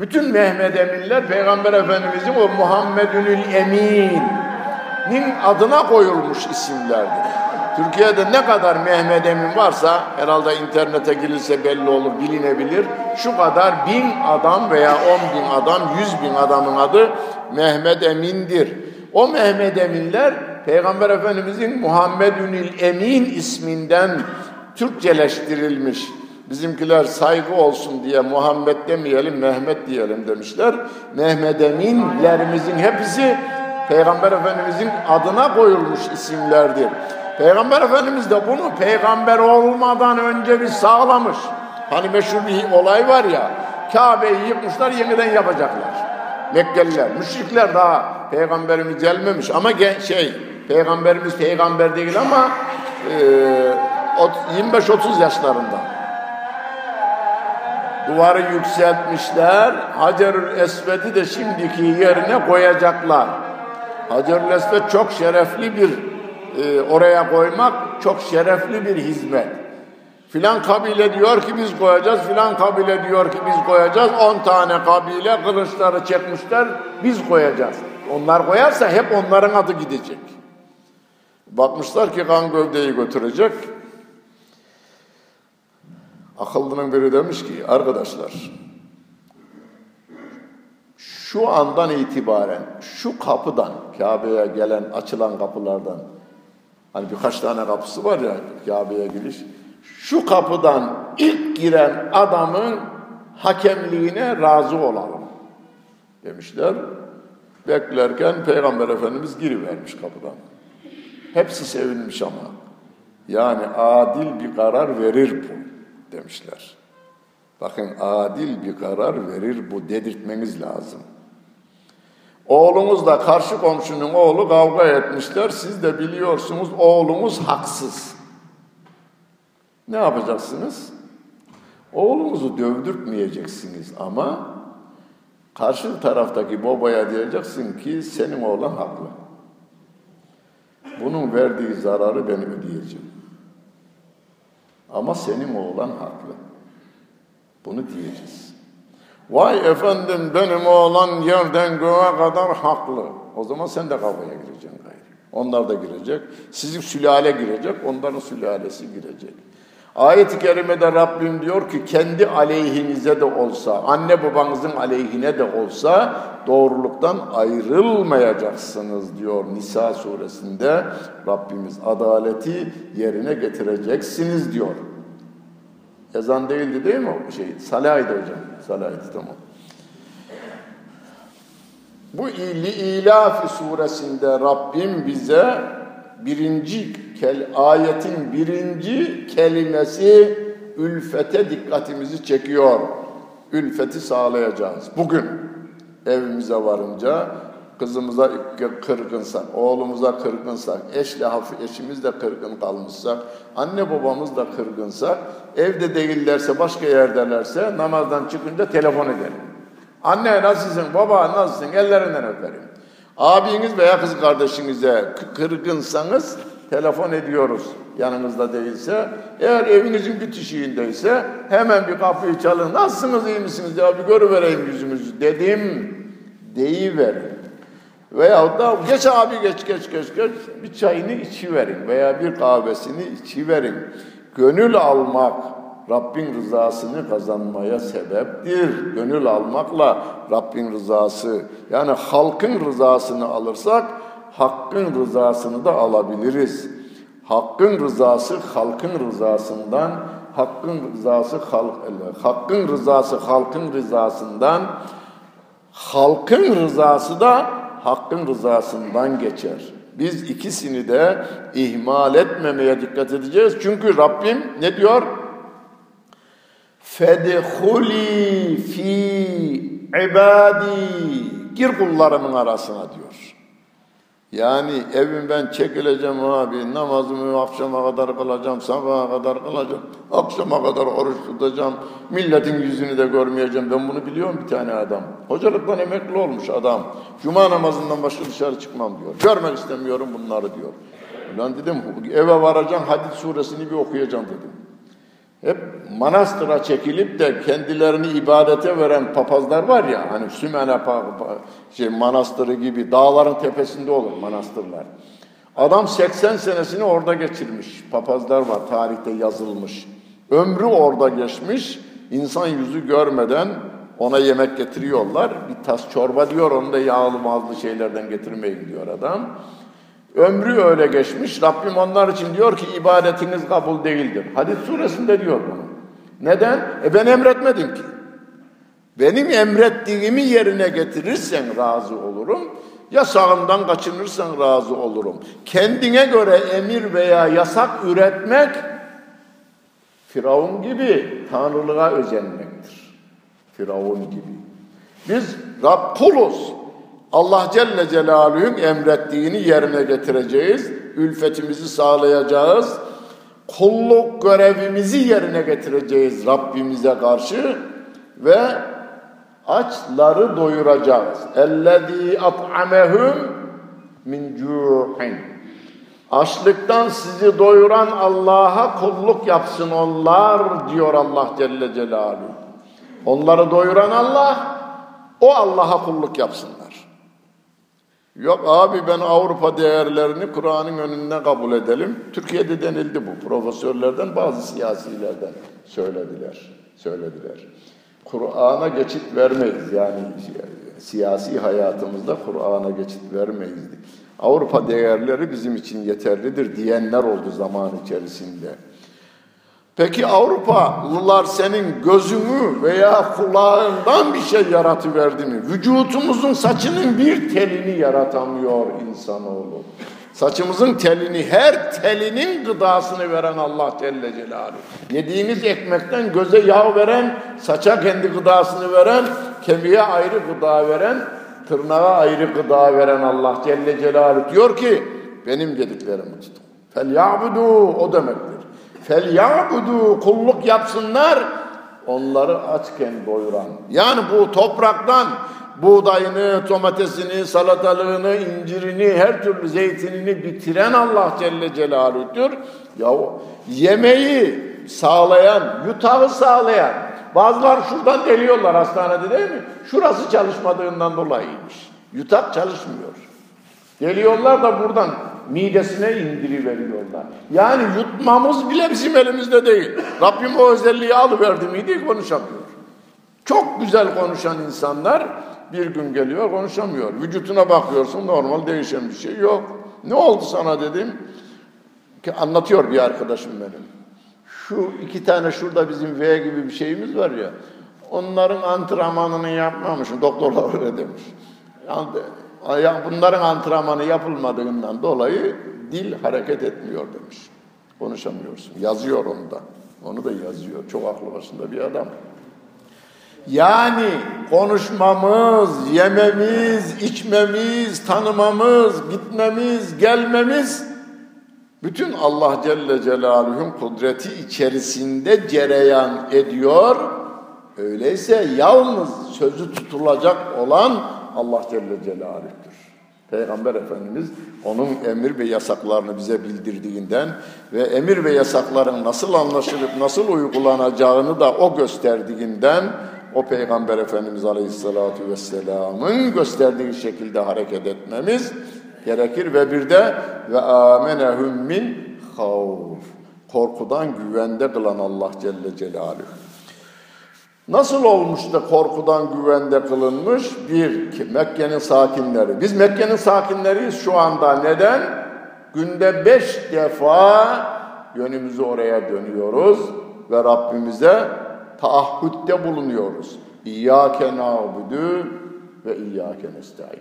bütün Mehmet Eminler Peygamber Efendimizin o Muhammedünül Emin'in adına koyulmuş isimlerdir. Türkiye'de ne kadar Mehmet Emin varsa herhalde internete girilse belli olur, bilinebilir. Şu kadar bin adam veya on bin adam, yüz bin adamın adı Mehmet Emin'dir. O Mehmet Eminler Peygamber Efendimizin Muhammedünil Emin isminden Türkçeleştirilmiş. Bizimkiler saygı olsun diye Muhammed demeyelim, Mehmet diyelim demişler. Mehmet Eminlerimizin hepsi Peygamber Efendimizin adına koyulmuş isimlerdir. Peygamber Efendimiz de bunu peygamber olmadan önce bir sağlamış. Hani meşhur bir olay var ya, Kabe'yi yıkmışlar yeniden yapacaklar. Mekkeliler, müşrikler daha peygamberimiz gelmemiş ama şey, peygamberimiz peygamber değil ama e, 25-30 yaşlarında. Duvarı yükseltmişler, Hacerül Esved'i de şimdiki yerine koyacaklar. Hacerül Esved çok şerefli bir e, oraya koymak çok şerefli bir hizmet. Filan kabile diyor ki biz koyacağız, filan kabile diyor ki biz koyacağız. On tane kabile kılıçları çekmişler, biz koyacağız. Onlar koyarsa hep onların adı gidecek. Bakmışlar ki kan gövdeyi götürecek. Akıllının biri demiş ki arkadaşlar şu andan itibaren şu kapıdan Kabe'ye gelen açılan kapılardan Hani birkaç tane kapısı var ya Kabe'ye giriş. Şu kapıdan ilk giren adamın hakemliğine razı olalım demişler. Beklerken Peygamber Efendimiz girivermiş kapıdan. Hepsi sevinmiş ama. Yani adil bir karar verir bu demişler. Bakın adil bir karar verir bu dedirtmeniz lazım. Oğlumuzla karşı komşunun oğlu kavga etmişler. Siz de biliyorsunuz oğlumuz haksız. Ne yapacaksınız? Oğlumuzu dövdürtmeyeceksiniz ama karşı taraftaki babaya diyeceksin ki senin oğlan haklı. Bunun verdiği zararı ben ödeyeceğim. Ama senin oğlan haklı. Bunu diyeceğiz. Vay efendim benim oğlan yerden göğe kadar haklı. O zaman sen de kavgaya gireceksin gayrı. Onlar da girecek. Sizin sülale girecek, onların sülalesi girecek. Ayet-i kerimede Rabbim diyor ki kendi aleyhinize de olsa, anne babanızın aleyhine de olsa doğruluktan ayrılmayacaksınız diyor Nisa suresinde. Rabbimiz adaleti yerine getireceksiniz diyor. Ezan değildi değil mi o şey? Salahıydı hocam. Salahıydı tamam. Bu ili İlafi suresinde Rabbim bize birinci kel, ayetin birinci kelimesi ülfete dikkatimizi çekiyor. Ülfeti sağlayacağız. Bugün evimize varınca kızımıza kırgınsak, oğlumuza kırgınsak, eşle hafif eşimiz de kırgın kalmışsak, anne babamız da kırgınsak, evde değillerse, başka yerdelerse namazdan çıkınca telefon edelim. Anne nasılsın, baba nasılsın, ellerinden öperim. Abiniz veya kız kardeşinize kırgınsanız telefon ediyoruz yanınızda değilse. Eğer evinizin bitişiğindeyse hemen bir kapıyı çalın. Nasılsınız, iyi misiniz ya bir görüvereyim yüzümüzü dedim. Deyiverin. Veyahut da geç abi geç geç geç geç bir çayını içiverin veya bir kahvesini içiverin. Gönül almak Rabbin rızasını kazanmaya sebeptir. Gönül almakla Rabbin rızası yani halkın rızasını alırsak hakkın rızasını da alabiliriz. Hakkın rızası halkın rızasından, hakkın rızası halk, hakkın rızası halkın rızasından, halkın rızası da hakkın rızasından geçer. Biz ikisini de ihmal etmemeye dikkat edeceğiz. Çünkü Rabbim ne diyor? Fedhuli fi ibadi. Gir kullarımın arasına diyor. Yani evimden çekileceğim abi, namazımı akşama kadar kılacağım, sabaha kadar kılacağım, akşama kadar oruç tutacağım, milletin yüzünü de görmeyeceğim. Ben bunu biliyorum bir tane adam. Hocalıktan emekli olmuş adam. Cuma namazından başka dışarı çıkmam diyor. Görmek istemiyorum bunları diyor. Ulan dedim eve varacağım, Hadid suresini bir okuyacağım dedim. Hep manastıra çekilip de kendilerini ibadete veren papazlar var ya hani Sümene şey manastırı gibi dağların tepesinde olur manastırlar. Adam 80 senesini orada geçirmiş. Papazlar var tarihte yazılmış. Ömrü orada geçmiş. İnsan yüzü görmeden ona yemek getiriyorlar. Bir tas çorba diyor onu da yağlı mazlı şeylerden getirmeyin diyor adam. Ömrü öyle geçmiş. Rabbim onlar için diyor ki ibadetiniz kabul değildir. Hadis suresinde diyor bunu. Neden? E ben emretmedim ki. Benim emrettiğimi yerine getirirsen razı olurum. Yasağımdan kaçınırsan razı olurum. Kendine göre emir veya yasak üretmek Firavun gibi tanrılığa özenmektir. Firavun gibi. Biz Rab kuluz. Allah Celle Celaluhu'nun emrettiğini yerine getireceğiz. Ülfetimizi sağlayacağız. Kulluk görevimizi yerine getireceğiz Rabbimize karşı ve açları doyuracağız. Ellezî at'amehum min cu'in. Açlıktan sizi doyuran Allah'a kulluk yapsın onlar diyor Allah Celle Celaluhu. Onları doyuran Allah, o Allah'a kulluk yapsınlar. Yok abi ben Avrupa değerlerini Kur'an'ın önünde kabul edelim. Türkiye'de denildi bu. Profesörlerden bazı siyasilerden söylediler. Söylediler. Kur'an'a geçit vermeyiz. Yani siyasi hayatımızda Kur'an'a geçit vermeyiz. Avrupa değerleri bizim için yeterlidir diyenler oldu zaman içerisinde. Peki Avrupalılar senin gözünü veya kulağından bir şey yaratıverdi mi? Vücutumuzun saçının bir telini yaratamıyor insanoğlu. Saçımızın telini, her telinin gıdasını veren Allah Celle Celaluhu. Yediğiniz ekmekten göze yağ veren, saça kendi gıdasını veren, kemiğe ayrı gıda veren, tırnağa ayrı gıda veren Allah Celle Celaluhu diyor ki, benim dediklerimi tutun. Fel ya'budu o demektir. Fel ya'budu kulluk yapsınlar onları açken doyuran. Yani bu topraktan buğdayını, domatesini, salatalığını, incirini, her türlü zeytinini bitiren Allah Celle Celaluhu'dur. Ya yemeği sağlayan, yutağı sağlayan. Bazılar şuradan deliyorlar hastanede değil mi? Şurası çalışmadığından dolayıymış. Yutak çalışmıyor. Geliyorlar da buradan midesine indiriveriyorlar. Yani yutmamız bile bizim elimizde değil. Rabbim o özelliği alıverdi miydi konuşamıyor. Çok güzel konuşan insanlar bir gün geliyor konuşamıyor. Vücutuna bakıyorsun normal değişen bir şey yok. Ne oldu sana dedim. Ki anlatıyor bir arkadaşım benim. Şu iki tane şurada bizim V gibi bir şeyimiz var ya. Onların antrenmanını yapmamışım. Doktorlar öyle demiş. Bunların antrenmanı yapılmadığından dolayı dil hareket etmiyor demiş. Konuşamıyorsun. Yazıyor onu da. Onu da yazıyor. Çok aklı başında bir adam. Yani konuşmamız, yememiz, içmemiz, tanımamız, gitmemiz, gelmemiz bütün Allah Celle Celaluhu'nun kudreti içerisinde cereyan ediyor. Öyleyse yalnız sözü tutulacak olan Allah Celle Celaluhu'dur. Peygamber Efendimiz onun emir ve yasaklarını bize bildirdiğinden ve emir ve yasakların nasıl anlaşılıp nasıl uygulanacağını da o gösterdiğinden o Peygamber Efendimiz Aleyhisselatü Vesselam'ın gösterdiği şekilde hareket etmemiz gerekir ve bir de ve amenehum min havf korkudan güvende kılan Allah Celle Celaluhu. Nasıl olmuş da korkudan güvende kılınmış? Bir, Mekke'nin sakinleri. Biz Mekke'nin sakinleriyiz şu anda. Neden? günde beş defa yönümüzü oraya dönüyoruz ve Rabbimize taahhütte bulunuyoruz. İyyâke nâbudu ve iyyâke nestaîn.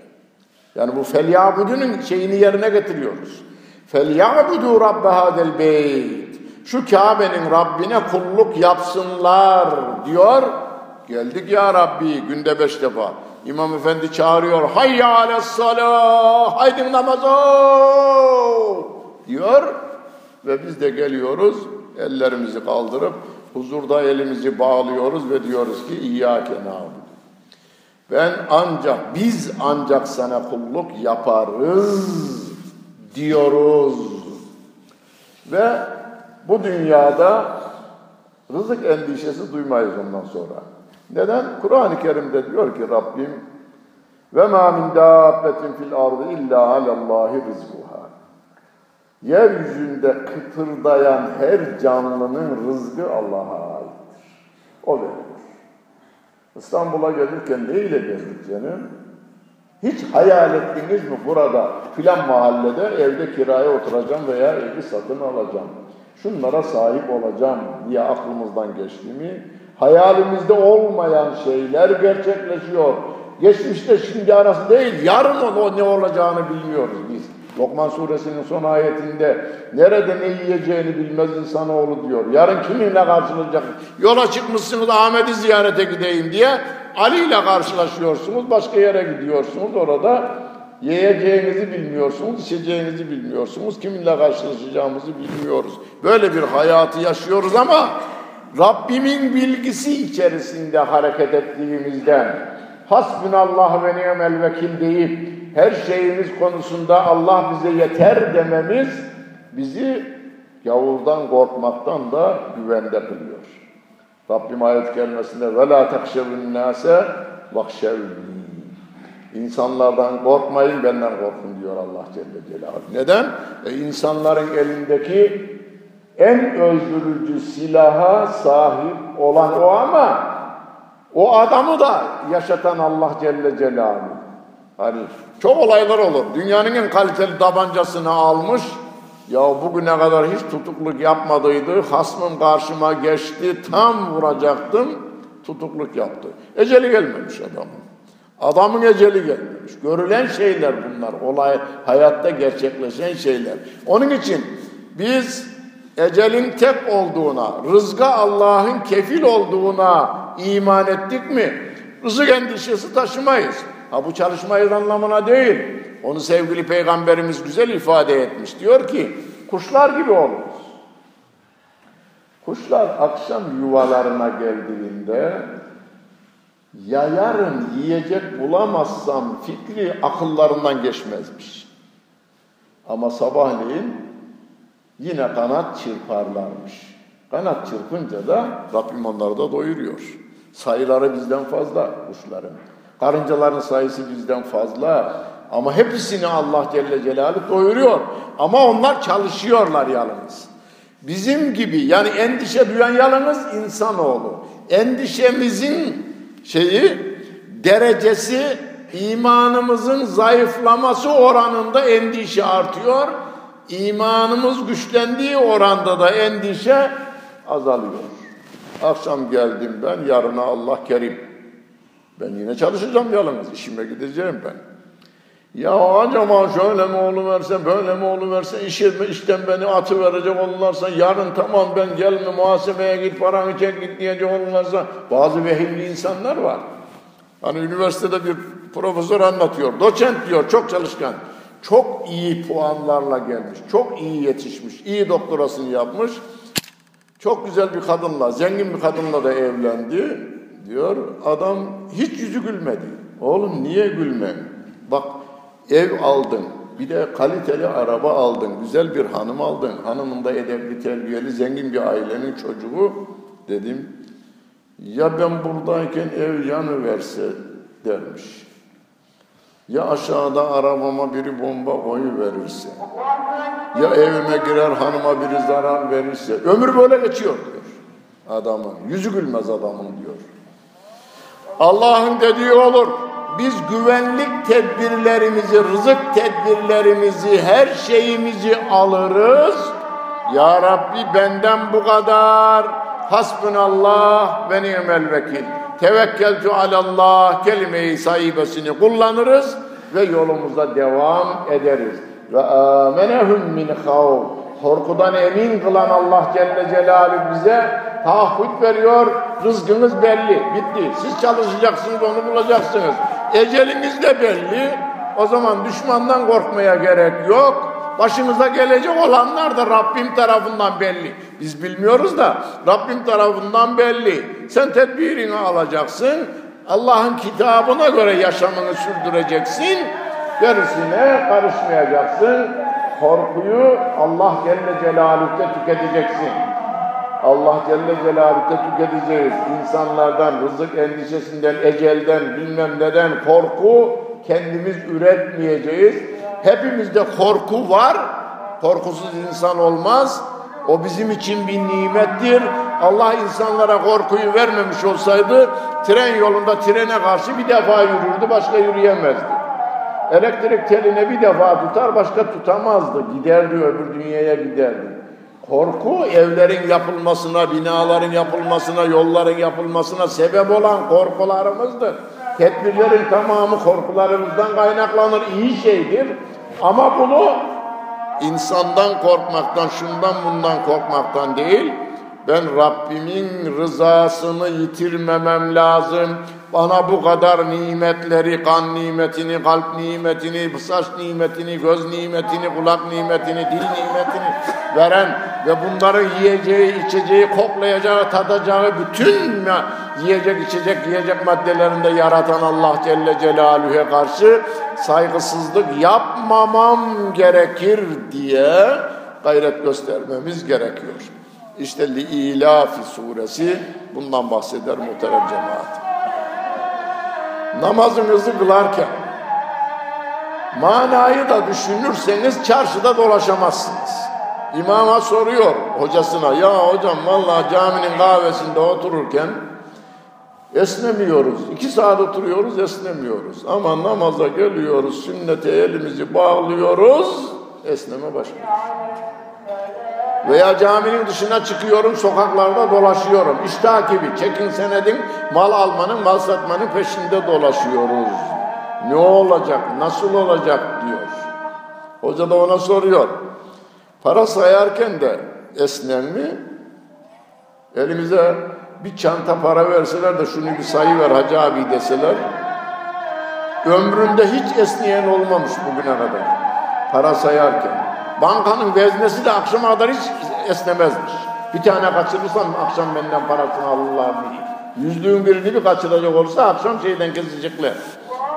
Yani bu felyabudunun şeyini yerine getiriyoruz. Felyabudu rabbe hadel beyt. Şu Kabe'nin Rabbine kulluk yapsınlar diyor. Geldik ya Rabbi günde beş defa. İmam Efendi çağırıyor. Hayya ales salah. Haydi namaza diyor. Ve biz de geliyoruz. Ellerimizi kaldırıp huzurda elimizi bağlıyoruz ve diyoruz ki İyyâke nâbudu. Ben ancak, biz ancak sana kulluk yaparız diyoruz. Ve bu dünyada rızık endişesi duymayız ondan sonra. Neden? Kur'an-ı Kerim'de diyor ki Rabbim ve ma min dabbetin fil ardı illa alallahi rizquha. Yeryüzünde kıtırdayan her canlının rızkı Allah'a aittir. O verir. İstanbul'a gelirken neyle geldik canım? Hiç hayal ettiniz mi burada filan mahallede evde kiraya oturacağım veya evi satın alacağım. Şunlara sahip olacağım diye aklımızdan geçti mi? Hayalimizde olmayan şeyler gerçekleşiyor. Geçmişte şimdi arası değil, yarın o ne olacağını bilmiyoruz biz. Lokman suresinin son ayetinde nerede ne yiyeceğini bilmez insanoğlu diyor. Yarın kiminle karşılaşacak? Yola çıkmışsınız Ahmet'i ziyarete gideyim diye Ali ile karşılaşıyorsunuz. Başka yere gidiyorsunuz. Orada yiyeceğinizi bilmiyorsunuz, içeceğinizi bilmiyorsunuz. Kiminle karşılaşacağımızı bilmiyoruz. Böyle bir hayatı yaşıyoruz ama Rabbimin bilgisi içerisinde hareket ettiğimizden hasbunallah ve ni'mel vekil deyip her şeyimiz konusunda Allah bize yeter dememiz bizi gavurdan korkmaktan da güvende kılıyor. Rabbim ayet gelmesinde ve la takşevun nase vakşevni. İnsanlardan korkmayın, benden korkun diyor Allah Celle Celaluhu. Neden? E insanların elindeki en öldürücü silaha sahip olan o ama o adamı da yaşatan Allah Celle Celaluhu. Hani çok olaylar olur. Dünyanın en kaliteli tabancasını almış. Ya bugüne kadar hiç tutukluk yapmadıydı. Hasmım karşıma geçti. Tam vuracaktım. Tutukluk yaptı. Eceli gelmemiş adamın. Adamın eceli gelmemiş. Görülen şeyler bunlar. Olay hayatta gerçekleşen şeyler. Onun için biz ecelin tek olduğuna, rızga Allah'ın kefil olduğuna iman ettik mi? Rızık endişesi taşımayız. Ha bu çalışmayız anlamına değil. Onu sevgili peygamberimiz güzel ifade etmiş. Diyor ki kuşlar gibi oluruz. Kuşlar akşam yuvalarına geldiğinde ya yarın yiyecek bulamazsam fikri akıllarından geçmezmiş. Ama sabahleyin yine kanat çırparlarmış. Kanat çırpınca da Rabbim onları da doyuruyor. Sayıları bizden fazla kuşların. Karıncaların sayısı bizden fazla. Ama hepsini Allah Celle Celaluhu doyuruyor. Ama onlar çalışıyorlar yalnız. Bizim gibi yani endişe duyan yalnız insanoğlu. Endişemizin şeyi derecesi imanımızın zayıflaması oranında endişe artıyor. İmanımız güçlendiği oranda da endişe azalıyor. Akşam geldim ben, yarına Allah kerim. Ben yine çalışacağım yalnız, işime gideceğim ben. Ya acaba şöyle mi oluverse, böyle mi oluverse, işe, işten beni atı verecek olurlarsa, yarın tamam ben gelme muhasebeye git, paranı çek git diyecek olurlarsa, bazı vehimli insanlar var. Hani üniversitede bir profesör anlatıyor, doçent diyor, çok çalışkan, çok iyi puanlarla gelmiş, çok iyi yetişmiş, iyi doktorasını yapmış, çok güzel bir kadınla, zengin bir kadınla da evlendi diyor. Adam hiç yüzü gülmedi. Oğlum niye gülmem? Bak ev aldın, bir de kaliteli araba aldın, güzel bir hanım aldın. Hanımın da edepli, terbiyeli, zengin bir ailenin çocuğu. Dedim, ya ben buradayken ev yanı verse dermiş. Ya aşağıda arabama biri bomba koyu verirse. Ya evime girer hanıma biri zarar verirse. Ömür böyle geçiyor diyor adamın. Yüzü gülmez adamın diyor. Allah'ın dediği olur. Biz güvenlik tedbirlerimizi, rızık tedbirlerimizi, her şeyimizi alırız. Ya Rabbi benden bu kadar. Hasbunallah ve ni'mel vekil. Tevekkeltu alallah kelime-i sahibesini kullanırız ve yolumuza devam ederiz. Ve amenehum min havf. Korkudan emin kılan Allah Celle Celaluhu bize taahhüt veriyor. Rızkınız belli. Bitti. Siz çalışacaksınız, onu bulacaksınız. Eceliniz de belli. O zaman düşmandan korkmaya gerek yok. Başımıza gelecek olanlar da Rabbim tarafından belli. Biz bilmiyoruz da Rabbim tarafından belli. Sen tedbirini alacaksın. Allah'ın kitabına göre yaşamını sürdüreceksin. Gerisine karışmayacaksın. Korkuyu Allah Celle Celaluhu'da tüketeceksin. Allah Celle Celaluhu'da tüketeceğiz. İnsanlardan, rızık endişesinden, ecelden, bilmem neden korku kendimiz üretmeyeceğiz. Hepimizde korku var. Korkusuz insan olmaz. O bizim için bir nimettir. Allah insanlara korkuyu vermemiş olsaydı tren yolunda trene karşı bir defa yürürdü, başka yürüyemezdi. Elektrik teline bir defa tutar, başka tutamazdı. Giderdi, öbür dünyaya giderdi. Korku evlerin yapılmasına, binaların yapılmasına, yolların yapılmasına sebep olan korkularımızdır. Tedbirlerin tamamı korkularımızdan kaynaklanır. İyi şeydir. Ama bunu insandan korkmaktan, şundan bundan korkmaktan değil, ben Rabbimin rızasını yitirmemem lazım. Bana bu kadar nimetleri, kan nimetini, kalp nimetini, saç nimetini, göz nimetini, kulak nimetini, dil nimetini veren ve bunları yiyeceği, içeceği, koklayacağı, tadacağı bütün yiyecek, içecek, yiyecek maddelerinde yaratan Allah Celle Celaluhu'ya karşı saygısızlık yapmamam gerekir diye gayret göstermemiz gerekiyor. İşte Li-İlafi suresi bundan bahseder muhterem cemaat. Namazınızı kılarken manayı da düşünürseniz çarşıda dolaşamazsınız. İmama soruyor hocasına ya hocam vallahi caminin kahvesinde otururken esnemiyoruz. İki saat oturuyoruz esnemiyoruz. Ama namaza geliyoruz sünnete elimizi bağlıyoruz esneme başlıyor. Veya caminin dışına çıkıyorum, sokaklarda dolaşıyorum. İş takibi, çekin senedin, mal almanın, mal satmanın peşinde dolaşıyoruz. Ne olacak, nasıl olacak diyor. Hoca da ona soruyor. Para sayarken de esnen mi? Elimize bir çanta para verseler de şunu bir sayı ver hacı abi deseler. Ömründe hiç esneyen olmamış bugüne kadar. Para sayarken. Bankanın veznesi de akşama kadar hiç esnemezmiş. Bir tane kaçırırsam akşam benden parasını alırlar diye. Yüzlüğün birini bir kaçıracak olursa akşam şeyden kesecekler.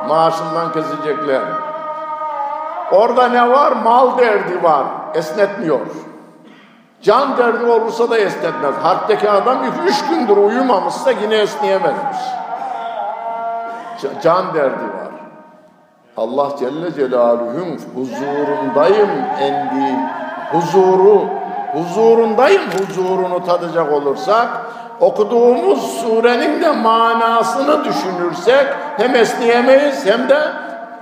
Maaşından kesecekler. Orada ne var? Mal derdi var. Esnetmiyor. Can derdi olursa da esnetmez. Harpteki adam üç gündür uyumamışsa yine esneyemezmiş. Can derdi var. Allah Celle Celaluhu'nun huzurundayım endi huzuru huzurundayım huzurunu tadacak olursak okuduğumuz surenin de manasını düşünürsek hem esneyemeyiz hem de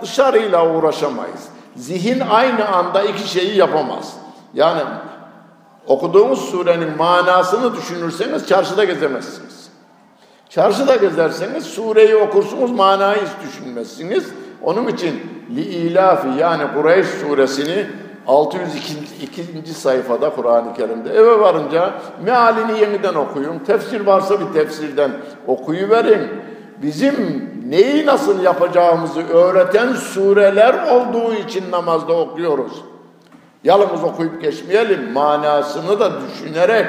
dışarıyla uğraşamayız. Zihin aynı anda iki şeyi yapamaz. Yani okuduğumuz surenin manasını düşünürseniz çarşıda gezemezsiniz. Çarşıda gezerseniz sureyi okursunuz manayı hiç düşünmezsiniz. Onun için li ilafi yani Kureyş suresini 602. sayfada Kur'an-ı Kerim'de eve varınca mealini yeniden okuyun. Tefsir varsa bir tefsirden okuyuverin. Bizim neyi nasıl yapacağımızı öğreten sureler olduğu için namazda okuyoruz. Yalnız okuyup geçmeyelim, manasını da düşünerek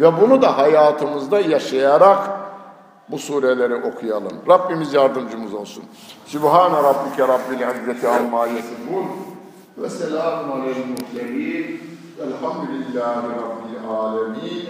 ve bunu da hayatımızda yaşayarak bu sureleri okuyalım. Rabbimiz yardımcımız olsun. Sübhane Rabbike Rabbil İzzeti Amma Yesifun ve selamun aleyhi murselin velhamdülillahi Rabbil Alemin